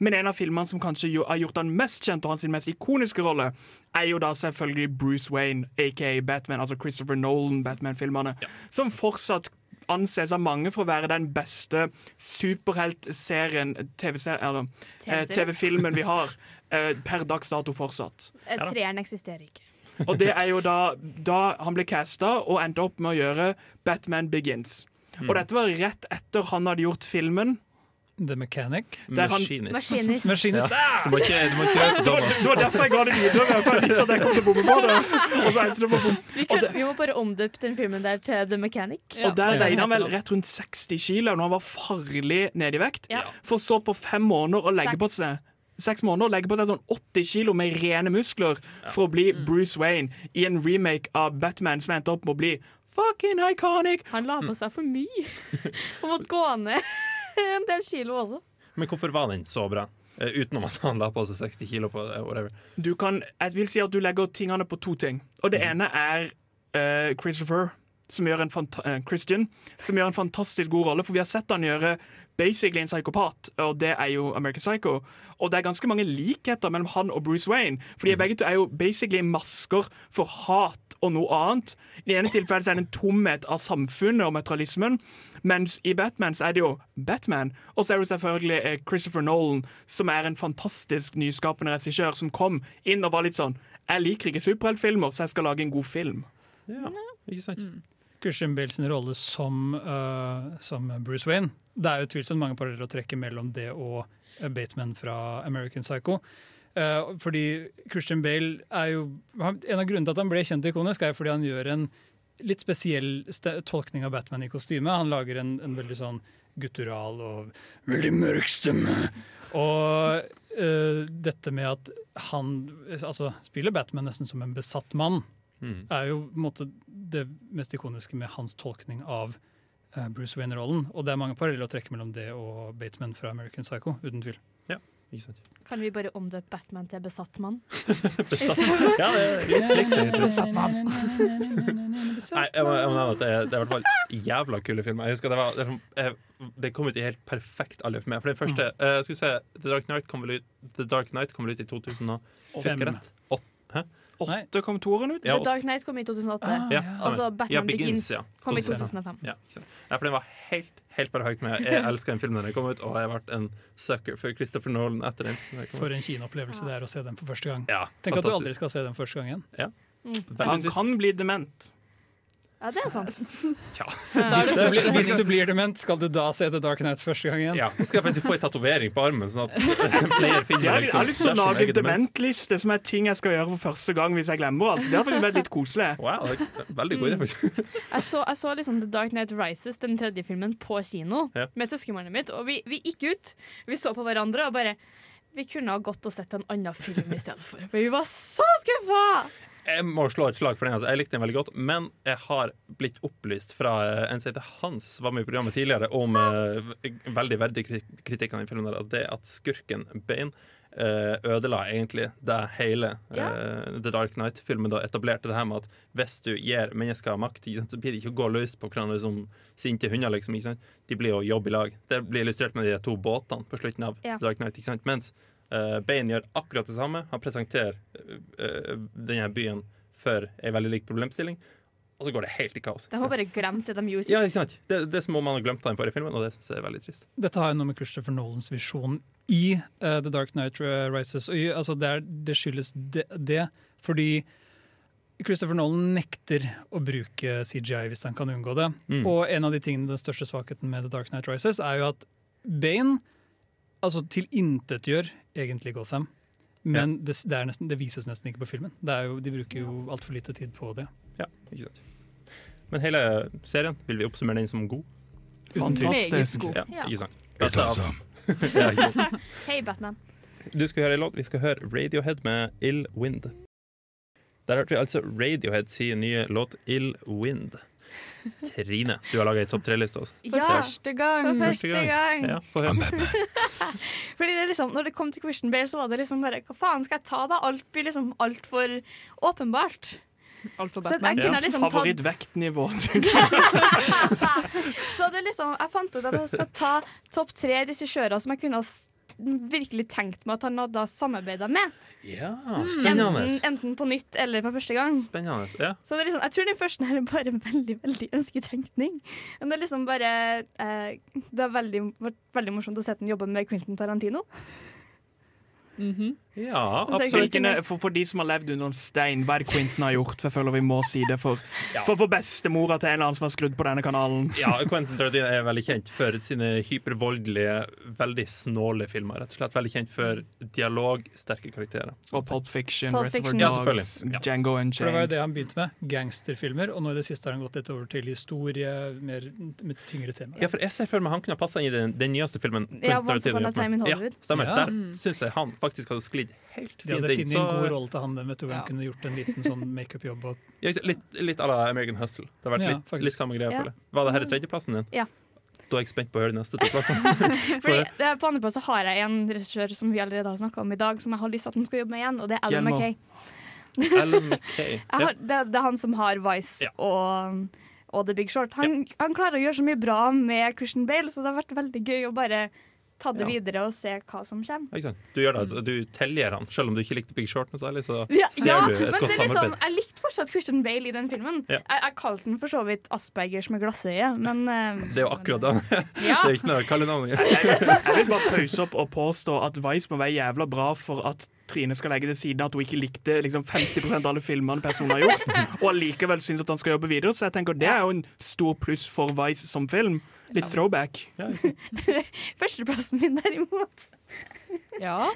Men en av filmene som kanskje jo, har gjort han mest kjent, og hans mest ikoniske rolle, er jo da selvfølgelig Bruce Wayne, aka Batman, altså Christopher Nolan-Batman-filmene. Som fortsatt anses av mange for å være den beste superheltserien, TV-filmen eh? TV-filmen vi har, <laughs> eh, per dags dato fortsatt. Eh, Treeren eksisterer ikke. Og det er jo da, da han ble casta og endte opp med å gjøre Batman Begins. Og dette var rett etter han hadde gjort filmen. The Mechanic. Der han- Maskinist. Maskinist. Maskinist. Ja. Du må ikke, du må ikke <laughs> Det var, det var derfor jeg ga det videre. For jeg visste at jeg kom til å bomme på det. Og så endte det på bom. Vi, kan, vi må bare omdøpe den filmen der til The Mechanic. Og der veide han vel rett rundt 60 kilo når han var farlig nede i vekt. Ja. For så på fem måneder å legge på seg Seks måneder legge på seg sånn 80 kilo med rene muskler for å bli Bruce Wayne i en remake av Batman som endte opp med å bli fucking iconic. Han la på seg for mye. <laughs> Han måtte gå ned <laughs> en del kilo også. Men hvorfor var den så bra? Eh, utenom at han la på seg 60 kilo på det, whatever. Du kan, jeg vil si at du legger tingene på to ting. Og det ene er uh, Christopher, som gjør en fanta eh, Christian, som gjør en fantastisk god rolle. For vi har sett han gjøre basically en psykopat, og det er jo American Psycho. Og det er ganske mange likheter mellom han og Bruce Wayne. For de begge to er jo basically masker for hat og noe annet. I det ene tilfellet er det en tomhet av samfunnet og materialismen. Mens i Batman så er det jo Batman. Og så er det selvfølgelig eh, Christopher Nolan, som er en fantastisk nyskapende regissør, som kom inn og var litt sånn Jeg liker ikke superheltfilmer, så jeg skal lage en god film. Ja, ikke sant? Christian Bale sin rolle som, uh, som Bruce Wayne. Det er jo tvilsomt mange paralleller å trekke mellom det og øh, Bateman fra American Psycho. Uh, fordi Christian Bale er jo En av grunnene til at han ble kjent og ikonisk, er jo fordi han gjør en litt spesiell tolkning av Batman i kostyme. Han lager en, en veldig sånn guttural og veldig mørk stemme. Og uh, dette med at han altså, spiller Batman nesten som en besatt mann Mm. er jo måte det mest ikoniske med hans tolkning av uh, Bruce Wayne-rollen. Og det er mange paralleller å trekke mellom det og Bateman fra American Psycho, uten tvil. Ja, ikke sant. Kan vi bare omdøpe Batman til besatt mann? <laughs> Besatt. Ja, det er <laughs> litt riktig. Besatt mann. Nei, jeg må, jeg må nevne at det er, det er i hvert fall jævla kule filmer. Jeg husker det, var, det, eh, det kom ut i helt perfekt alder for meg. For den første Mm. uh, skal vi se, The Dark Knight kom vel ut, The Dark Knight kom vel ut i 2000 og? Åtte. Hæ? Åtte kom toeren ut? Ja, The Dark Knight kom i 2008. Ja, og så. Batman Ja, Begins, ja. kom i 2005. 2005. Ja. Ja, for den var helt, helt perfekt med. Jeg <laughs> elska den filmen da den kom ut, og jeg ble en sucker for Christopher Nolan etter den. den For en kinoopplevelse det er å se den for første gang. Ja, Tenk at du aldri skal se den første gang igjen. Ja. Han kan bli dement. Ja, det er sant. <laughs> Hvis du, blir, hvis du blir dement, skal du da se The Dark Knight første gang igjen? Ja, så skal jeg faktisk få en tatovering på armen, sånn at player finner Jeg har, meg jeg har lyst til å lage en dementliste som er ting jeg skal gjøre for første gang hvis jeg glemmer alt. Det har vært litt koselig. Wow, veldig god idé, faktisk. <laughs> Jeg så, jeg så liksom The Dark Knight Rises, den tredje filmen, på kino Ja. med søskenbarnet mitt, og vi, vi gikk ut. Vi så på hverandre og bare Vi kunne ha gått og sett en annen film i stedet for. Men vi var så skuffa! Jeg må slå et slag for den. Altså. Jeg likte den veldig godt, men jeg har blitt opplyst fra eh, en som heter Hans, som var med i programmet tidligere, om uh, veldig verdig kri- kritikk av den filmen. der, det at skurken Bane uh, ødela egentlig det hele eh, The Dark Knight-filmen da etablerte det her med at hvis du gir mennesker makt, så blir de ikke å gå løs på hverandre som sinte hunder. liksom, ikke sant? De blir å jobbe i lag. Det blir illustrert med de to båtene på slutten av Ja. The Dark sant? Mens uh, Bane gjør akkurat det samme. Han presenterer eh, denne byen for en veldig lik problemstilling, og så går det helt i kaos. De har bare glemt det de gjorde sist. Ja, ikke sant? Det, det er som om man har glemt av den forrige filmen, og det syns jeg er veldig trist. Dette har jo noe med Christopher Nolans visjon i uh, The Dark Knight Rises. Og, i- altså, det, er, det skyldes det, det fordi Christopher Nolan nekter å bruke CGI hvis han kan unngå det. Mm. Og en av de tingene, den største svakheten med The Dark Knight Rises er jo at Bane altså tilintetgjør egentlig Gotham. Men det, det, er nesten, det vises nesten ikke på filmen. Det er jo, de bruker jo altfor lite tid på det. Ja, ikke sant. Men hele serien vil vi oppsummere den som god. Fantastisk. Ja, Ja. ikke sant. Av- awesome. <laughs> ja. <laughs> Hei, Batman. Du skal høre en låt. Vi skal høre Radiohead med Ill Wind. Der hørte vi altså Radiohead sin nye låt Ill Wind. Trine, du har laga ei topp tre-liste. For Ja, første gang. for første gang. Ja. <laughs> Fordi det er liksom, når det kom til Christian Bale, så var det liksom bare Hva faen skal jeg ta, da? Alt blir liksom altfor åpenbart. Alt for Så jeg Batman. kunne Ja, liksom tatt Favorittvektnivå. <laughs> Så det er liksom, jeg fant ut at jeg skal ta topp tre regissører som jeg kunne ha virkelig tenkt meg at han hadde samarbeida med. Ja, spennende. enten på nytt eller for første gang. Spennende. Ja. Så det liksom, jeg tror den første her er bare veldig veldig ønsketenkning. Men det er liksom bare eh, Det har vært veldig morsomt å se den jobbe med Quentin Tarantino. Mm Så jeg absolutt. kunne- For, for de som har levd under en stein, hva er det Quentin har gjort? For jeg føler vi må si det for, Ja. for, for bestemora til en eller annen som har skrudd på denne kanalen. Ja, Quentin Tarantino er veldig kjent for sine hypervoldelige, veldig snåle filmer. Rett og slett Veldig kjent for dialogsterke karakterer. Og Pulp Fiction, Pulp Fiction. Ja, Dogs. Ja. Django For det var jo det han begynte med. Gangsterfilmer. Og nå i det siste har han gått litt over til historie, mer med tyngre temaer. Ja, for jeg ser for meg han kunne ha passa inn i den, den nyeste filmen. Ja, Quentin Once Upon a Tarantino Time in. Hollywood. Ja, stemmer. Ja. Der syns jeg han faktisk hadde sklidd helt De hadde fint funnet en god rolle til han, vet du, hvor han Ja. kunne gjort en liten sånn makeup-jobb. <laughs> ja, litt, litt à la American Hustle. Det har vært Ja, litt, litt samme greia. Ja. Var det her i tredjeplassen din? Ja. Da er jeg spent på å høre de neste to plassene. <laughs> Fordi <laughs> det, På andreplass så har jeg en regissør som vi allerede har snakka om i dag, som jeg har lyst til at han skal jobbe med igjen, og det er Ellen. McKay. Har, det, det er han som har Vice Ja. og, og The Big Short. Han, han klarer å gjøre så mye bra med Christian Bale, så det har vært veldig gøy å bare ta det Ja. videre og se hva som kommer. Ikke sant? Du gjør det, altså. Du teller han, selv om du ikke likte Big Short noe særlig. Så Ja, ser ja du et men godt det er liksom, samarbeid. jeg likte fortsatt Christian Bale i den filmen. Ja. Jeg, jeg kalte den for så vidt Aspergers med glassøye, men uh, Det er jo akkurat det. <laughs> Det er ikke noe kallenavn. Jeg, jeg vil bare pause opp og påstå at Vice må være jævla bra for at Trine skal legge til side at hun ikke likte liksom 50 av alle filmene personen har gjort, og allikevel syns at han skal jobbe videre. Så jeg tenker det er jo en stor pluss for Vice som film. Litt throwback. Ja, <laughs> førsteplassen min derimot Ja.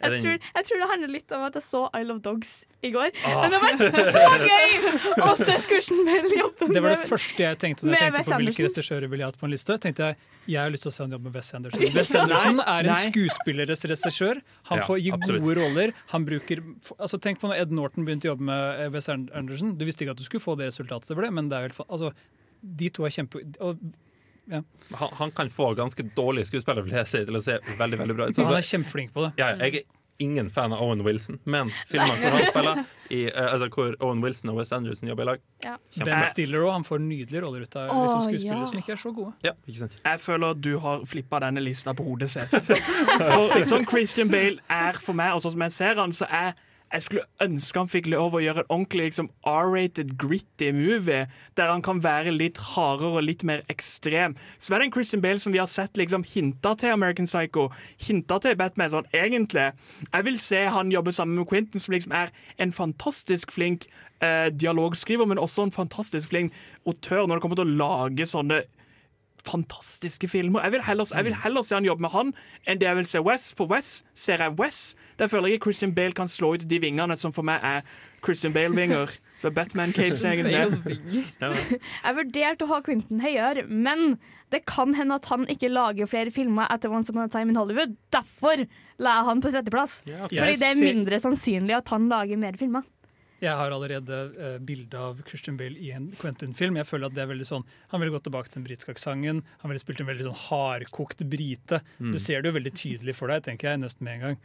Jeg tror, jeg tror det handler litt om at jeg så I Love Dogs i går. Ah. Men det var <laughs> så gøy å se Christian Bale jobbe Det var det første jeg tenkte når jeg tenkte på hvilke regissører ville jeg hatt på en liste. tenkte Jeg jeg har lyst til å se han jobbe med Wes Anderson. Wes Anderson er en nei. skuespilleres regissør. Han får gi gode roller. Han bruker, altså Tenk på når Ed Norton begynte å jobbe med eh, Wes Anderson. Du visste ikke at du skulle få det resultatet det ble, men det er vel altså, de to er kjempe... Og, ja. Han, han kan få ganske dårlige skuespillere til å se veldig veldig bra ut. Han er kjempeflink på det. ja, jeg er ingen fan av Owen Wilson, men filmer hvor han spiller, i, eh, altså, hvor Owen Wilson og Wes Anderson jobber i lag Ja. Ben Stiller òg. Han får nydelige roller ut av liksom, skuespillere ja. som ikke er så gode. Ja, ikke sant? Jeg føler at du har flippa denne lista på hodet sitt. <laughs> For sånn Christian Bale er for meg, og sånn som jeg ser han, så er Jeg skulle ønske han fikk lov å gjøre en ordentlig liksom, R-rated, gritty movie, der han kan være litt hardere og litt mer ekstrem. Så er det en Christian Bale som vi har sett liksom, hinta til American Psycho, hinta til Batman. Sånn, egentlig. Jeg vil se han jobbe sammen med Quentin, som liksom er en fantastisk flink eh, dialogskriver, men også en fantastisk flink autør når det kommer til å lage sånne fantastiske filmer. Jeg vil, heller, jeg vil heller se han jobbe med han enn det jeg vil se Wes. For Wes ser jeg Wes. Der føler jeg Christian Bale kan slå ut de vingene som for meg er Christian Bale-vinger. <laughs> Så Batman Capes, egentlig. <laughs> Jeg vurderte å ha Quentin høyere, men det kan hende at han ikke lager flere filmer etter Once Upon a Time in Hollywood. Derfor la jeg han på tretteplass. Ja, okay. Fordi det er mindre sannsynlig at han lager mer filmer. Jeg har allerede uh, bilde av Christian Bale i en Quentin-film. Jeg føler at det er veldig sånn Han ville gått tilbake til den britiske aksenten. Han ville spilt en veldig sånn hardkokt brite. Mm. Du ser det jo veldig tydelig for deg, tenker jeg, nesten med en gang.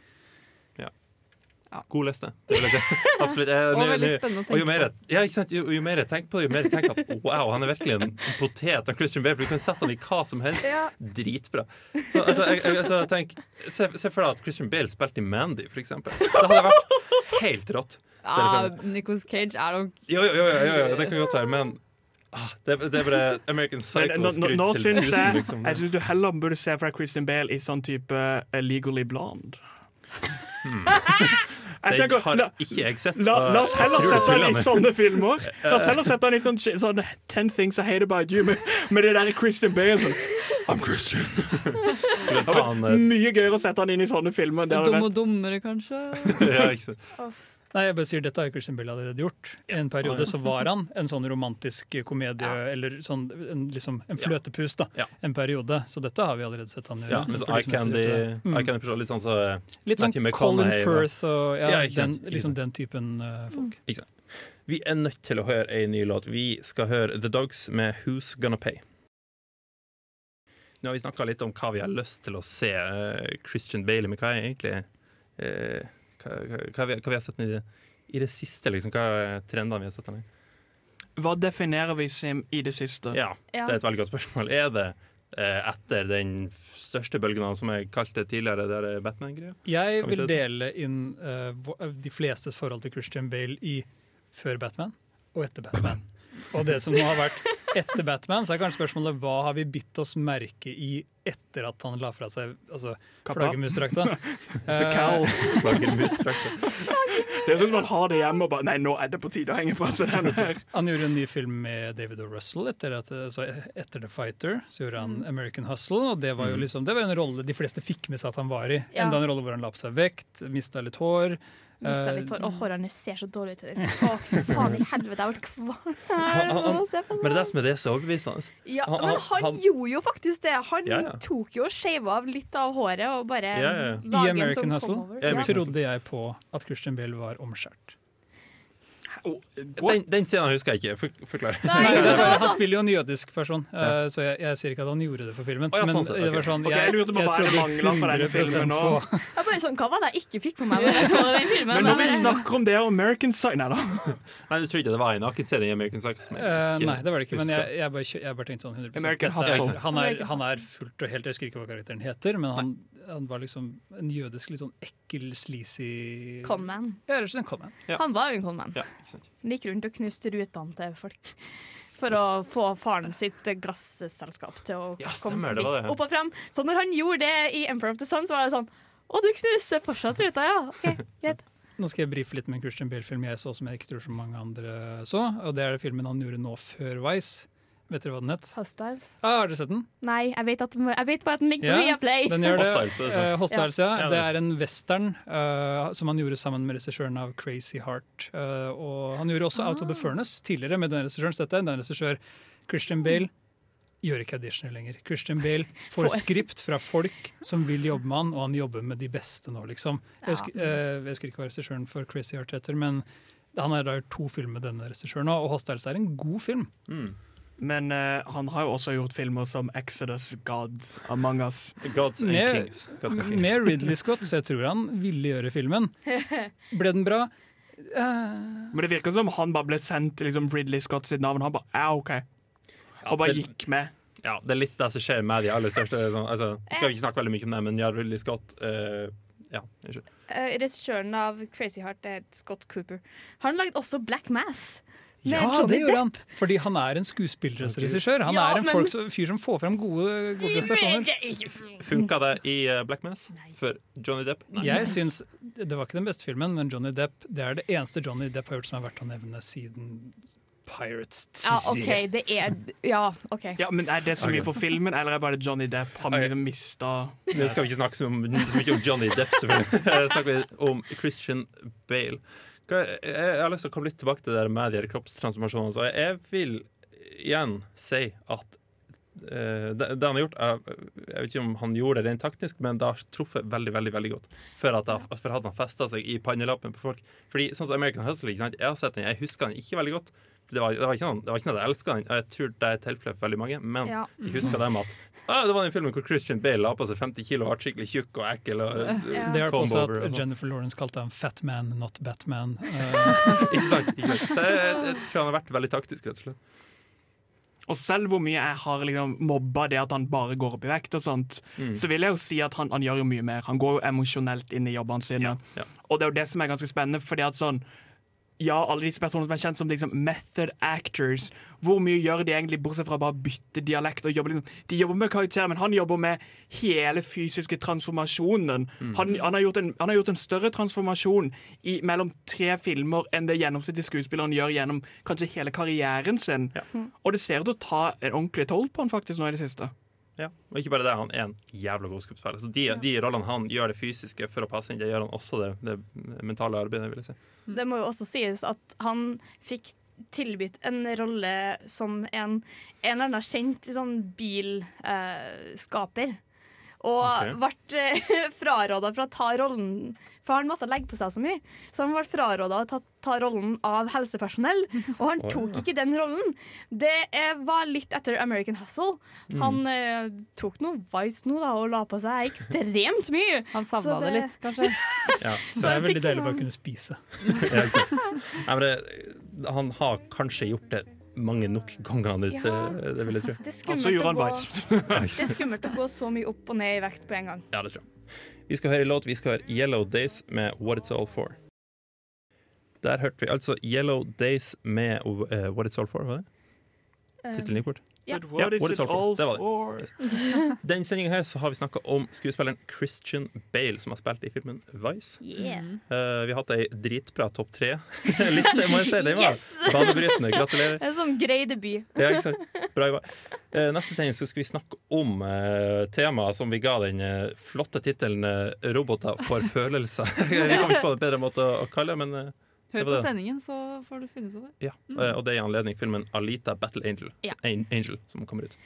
God liste. Det vil jeg si. <laughs> Absolutt. Jeg, Og veldig spennende å tenke jo mer, jeg- ja, ikke sant? Jo, jo mer jeg tenker på det, jo mer jeg tenker at <laughs> wow, han er virkelig en potet av Christian Bale. Du kan sette han i hva som helst. Ja. Dritbra. Så, altså, jeg, jeg, altså, tenk, se, se for deg at Christian Bale spilte i Mandy, for eksempel. Det hadde vært <laughs> helt rått. Ja, Nicholas Nicolas Cage er nok Jo, jo, jo, jo, jo, det kan godt være, men ah, det, det er bare American Psycho nå, nå, nå til tusen, jeg liksom. Jeg syns du heller burde se fra Christian Bale i sånn type eh, Legally Blonde. <laughs> Den tenker, har ikke jeg sett. la, la oss heller sette han i sånne filmer. La oss heller sette han i sånn, sånn Ten Things I Hate About You med, med det der Christian Bale. Sånn. I'm Christian. <laughs> Det han, eh, mye gøyere å sette han inn i sånne filmer. Det Dum og dummere, kanskje. <laughs> ja, ikke sant. Nei, jeg bare sier Dette har Christian Bale allerede gjort. I en periode Ja, ja. så var han en sånn romantisk komedie, eller sånn, en, liksom, en fløtepus. da, En periode. Så dette har vi allerede sett han gjøre. Ja, men så Eye er Candy, i det. Mm. Eye Candy litt sånn så Litt sånn Colin Firth og ja, Ja, den, liksom den typen uh, folk. Ikke sant. Vi er nødt til å høre ei ny låt. Vi skal høre The Dogs med Who's Gonna Pay. Nå har vi snakka litt om hva vi har lyst til å se eh, Christian Bailey, men hva er egentlig eh, hva, hva, hva, vi, hva vi har sett i det, i det siste? Liksom, hva er trendene vi har sett? i? Hva definerer vi som i det siste? Ja, det er et veldig godt spørsmål. Er det eh, etter den største bølgen av, som jeg kalte det tidligere, det er Batman-greia? Jeg vi vil det sånn? dele inn uh, de flestes forhold til Christian Bale i før Batman og etter Batman. Og det som har vært etter Batman, så er kanskje spørsmålet hva har vi bitt oss merke i etter at han la fra seg altså, flaggermusdrakta? <laughs> Cowl. Flaggermusdrakta. Det er sånn at man har det hjemme og bare Nei, nå er det på tide å henge fra seg den her. Han gjorde en ny film med David O. Russell etter, at, så etter The Fighter. Så gjorde han American Hustle, og det var jo Mm. liksom, det var en rolle de fleste fikk med seg at han var i. Enda en rolle hvor han la på seg vekt, mista litt hår. Mista Eh, litt hår. Og hårene ser så dårlig ut. <laughs> Å, fy faen i helvete, jeg ble kvalm. <laughs> Men det er det som er det så overbevisende. Ja, Han- men han- gjorde jo faktisk det. Han Ja, ja. tok jo og shava av litt av håret og bare Ja, ja, ja. I American sånn Hustle så Ja. trodde jeg på at Christian Bale var omskjært. Den, den scenen husker jeg ikke. For, forklar. Nei, det <laughs> han spiller jo en jødisk person, uh, så jeg, jeg sier ikke at han gjorde det for filmen. Oh, ja, men sånn sett, det var sånn, Ok, jeg lurte på hva er det manglet for denne 100% filmen nå? Jeg bare sånn, Hva var det jeg ikke fikk på meg når jeg så den filmen? Men når vi Jeg snakker om det og American Psycho Nei da. <laughs> Nei, du tror ikke det var en nakenscene i American Psycho? som jeg Eh, ikke nei, det var det ikke. Men jeg, jeg, bare, jeg bare tenkte sånn 100 American er- Hustle. Han er, han er fullt og helt Jeg husker ikke hva karakteren heter, men han, han var liksom en jødisk, litt sånn ekkel, sleazy Conman. Ja, rett og slett en conman. Ja. Han var jo en conman. Ja. Han Gikk rundt og knuste rutene til folk. For å få faren sitt glasselskap til å Ja, komme det litt det. opp og frem. Så når han gjorde det i Emperor of the Sun, så var det sånn Å, du knuser fortsatt ruta, ja. Okay, <laughs> greit. Nå skal jeg brife litt med en Christian Bale-film jeg så som jeg ikke tror så mange andre så. Og det er filmen han gjorde nå før Vice. Vet dere hva den het? Hostiles? Ah, har dere sett den? Nei, jeg vet, at, jeg vet bare at den ligger på Ja, Viaplay. Den gjør det. Hostiles? Eh, Hostiles, ja. Ja, Det er en western uh, som han gjorde sammen med regissøren av Crazy Heart. Uh, og han gjorde også Out of the Furnace tidligere med den regissøren. Dette er en regissør Christian Bale gjør ikke auditioner lenger. Christian Bale <laughs> får skript fra folk som vil jobbe med han, og han jobber med de beste nå, liksom. Jeg husker, eh, jeg husker ikke hva regissøren for Crazy Heart heter, men han har da gjort to filmer med denne regissøren nå, og Hostiles er en god film. Mm. Men uh, han har jo også gjort filmer som Exodus, God, Among Us. Gods and Med- Kings. Gods and Kings. Med Ridley Scott, så jeg tror han ville gjøre filmen. <laughs> Ble den bra? Uh... Men det virker som han bare ble sendt liksom, Ridley Scott sitt navn. Han bare ja, OK. Og bare det- gikk med. Ja, det er litt det som skjer med de aller største sånn, altså, Skal vi ikke snakke veldig mye om det, men ja, Ridley Scott uh, Ja, unnskyld. Eh, Regissøren av Crazy Heart er Scott Cooper. Han lagde også Black Mass. Ja, Johnny det gjorde han! Fordi han er en skuespillerregissør. Han Ja, er en men- folk, som- fyr som får frem gode, gode prestasjoner. Funka det i eh, Black Mass for Johnny Depp? Nei. Jeg syns Det var ikke den beste filmen, men Johnny Depp Det er det eneste Johnny Depp har gjort som er verdt å nevne siden Pirates 3. Ja, OK, det er Ja, OK. Ja, men Er det så mye for filmen, eller er det bare Johnny Depp Han okay. mista Nå skal vi ikke snakke så, så mye om Johnny Depp, selvfølgelig. <laughs> snakker snakker om Christian Bale. Jeg, har lyst til å komme litt tilbake til det med de kroppstransformasjonene. Så jeg vil igjen si at eh, det, det han har gjort jeg, jeg vet ikke om han gjorde det rent taktisk, men det har truffet veldig veldig, veldig godt. Før, at, jeg, for hadde han festa seg i pannelappen på folk. Fordi sånn som American Hustle, jeg har sett den, jeg husker den ikke veldig godt. Det var, det var ikke noe jeg elska den. Jeg tror det er tilfellet for veldig mange, men Ja. de husker dem at ah, Det var den filmen hvor Christian Bale la på seg 50 kilo og ble skikkelig tjukk og ekkel. Og, Ja. Det hjalp også og at sånn. Jennifer Lawrence kalte ham Fat Man, not Batman. <laughs> Eh, ikke sant? Ikke sant? Så jeg, jeg, jeg tror han har vært veldig taktisk, rett og slett. Og selv hvor mye jeg har liksom mobba det at han bare går opp i vekt, og sånt, Mm. så vil jeg jo si at han, han gjør jo mye mer. Han går jo emosjonelt inn i jobbene sine. ja. Og det er jo det som er ganske spennende, fordi at sånn ja, alle disse personene som er kjent som liksom method actors, hvor mye gjør de egentlig, bortsett fra bare bytte dialekt? og jobbe liksom, De jobber med karakterer, men han jobber med hele fysiske transformasjonen. Mm. Han, han, har gjort en, han har gjort en større transformasjon i, mellom tre filmer enn det gjennomsnittlige skuespilleren gjør gjennom kanskje hele karrieren sin. Og det ser ut til å ta en ordentlig toll på han faktisk nå i det siste. Ja, og ikke bare det, han er en jævla god skuespiller. Så de, de rollene han gjør det fysiske for å passe inn, det gjør han også det, det mentale arbeidet, vil jeg si. Det må jo også sies at han fikk tilbudt en rolle som en, en eller annen kjent sånn bilskaper. Og okay. ble fraråda fra å ta rollen, for han måtte legge på seg så mye. Så han ble fraråda å ta, ta rollen av helsepersonell, og han tok ja. ikke den rollen. Det var litt etter American Hustle. Mm. Han eh, tok noe Vice nå da, og la på seg ekstremt mye. <laughs> Han savna det... det litt, kanskje. <laughs> Ja. Så det er veldig deilig sånn- bare å kunne spise. <laughs> Ja. Nei, men det, han har kanskje gjort det mange nok ganger, han, ut, Ja. det vil jeg tro. Det skummelt, å gå, <laughs> det er skummelt å gå så mye opp og ned i vekt på en gang. Ja, det tror jeg. Vi skal høre en låt. Vi skal høre 'Yellow Days' med 'What It's All For'. Der hørte vi altså 'Yellow Days' med uh, 'What It's All For'. Var det? Eh, Tittelen gikk bort? Ja. But what is it all Det for? <laughs> Den sendinga her så har vi snakka om skuespilleren Christian Bale, som har spilt i filmen Vice. Yeah. Uh, vi har hatt ei dritbra topp tre-liste, <laughs> må jeg si. Den var Yes! <laughs> banebrytende. Gratulerer. En sånn grei debut. Ja, ikke sant? Bra jobba. Uh, neste sending så skal vi snakke om uh, temaet som vi ga den flotte tittelen 'Roboter for følelser'. vi kom ikke på en bedre måte å, å kalle det, men Hør på det. sendingen, så får du finne ut av det. Ja, mm. og det er i anledning filmen 'Alita Battle Angel', Ja. An- Angel som kommer ut.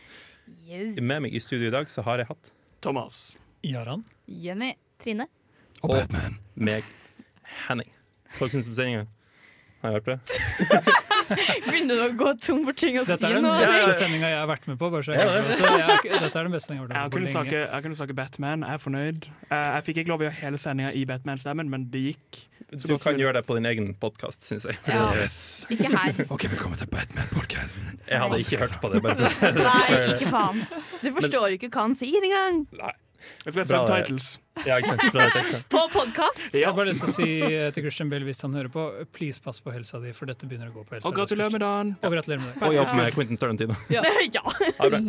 Yo. Med meg i studio i dag så har jeg hatt Thomas. Jaran. Jenny. Trine. Og og Batman. meg, Henning. Folk syns om sendinga? Har jeg hørt det? <laughs> Begynner du å gå tom for ting å si Dette er den nå? beste sendinga jeg har vært med på. Bare så jeg, så jeg, dette er den beste jeg har vært Jeg med på kunne, snakke, lenge. jeg kunne snakke Batman, jeg er fornøyd. Eh, jeg fikk ikke lov å gjøre hele sendinga i Batman-stemmen, men det gikk. Du kan gjøre det på din egen podkast, syns jeg. Ja. Yes. Ikke her. <laughs> Ok, velkommen til Batman-podkasten. Jeg hadde ikke hørt på det. Nei, ikke faen. Du forstår jo ikke hva han sier engang. Jeg skal ha Bra, subtitles. Ja. På podkast. Jeg har bare lyst til å si eh, til Christian Bale hvis han hører på, please pass på helsa di, for dette begynner å gå på helsa. Og gratulerer med dagen. Og gratulerer med Og jobb med Quentin Tarantino. Ja. <laughs> Bra.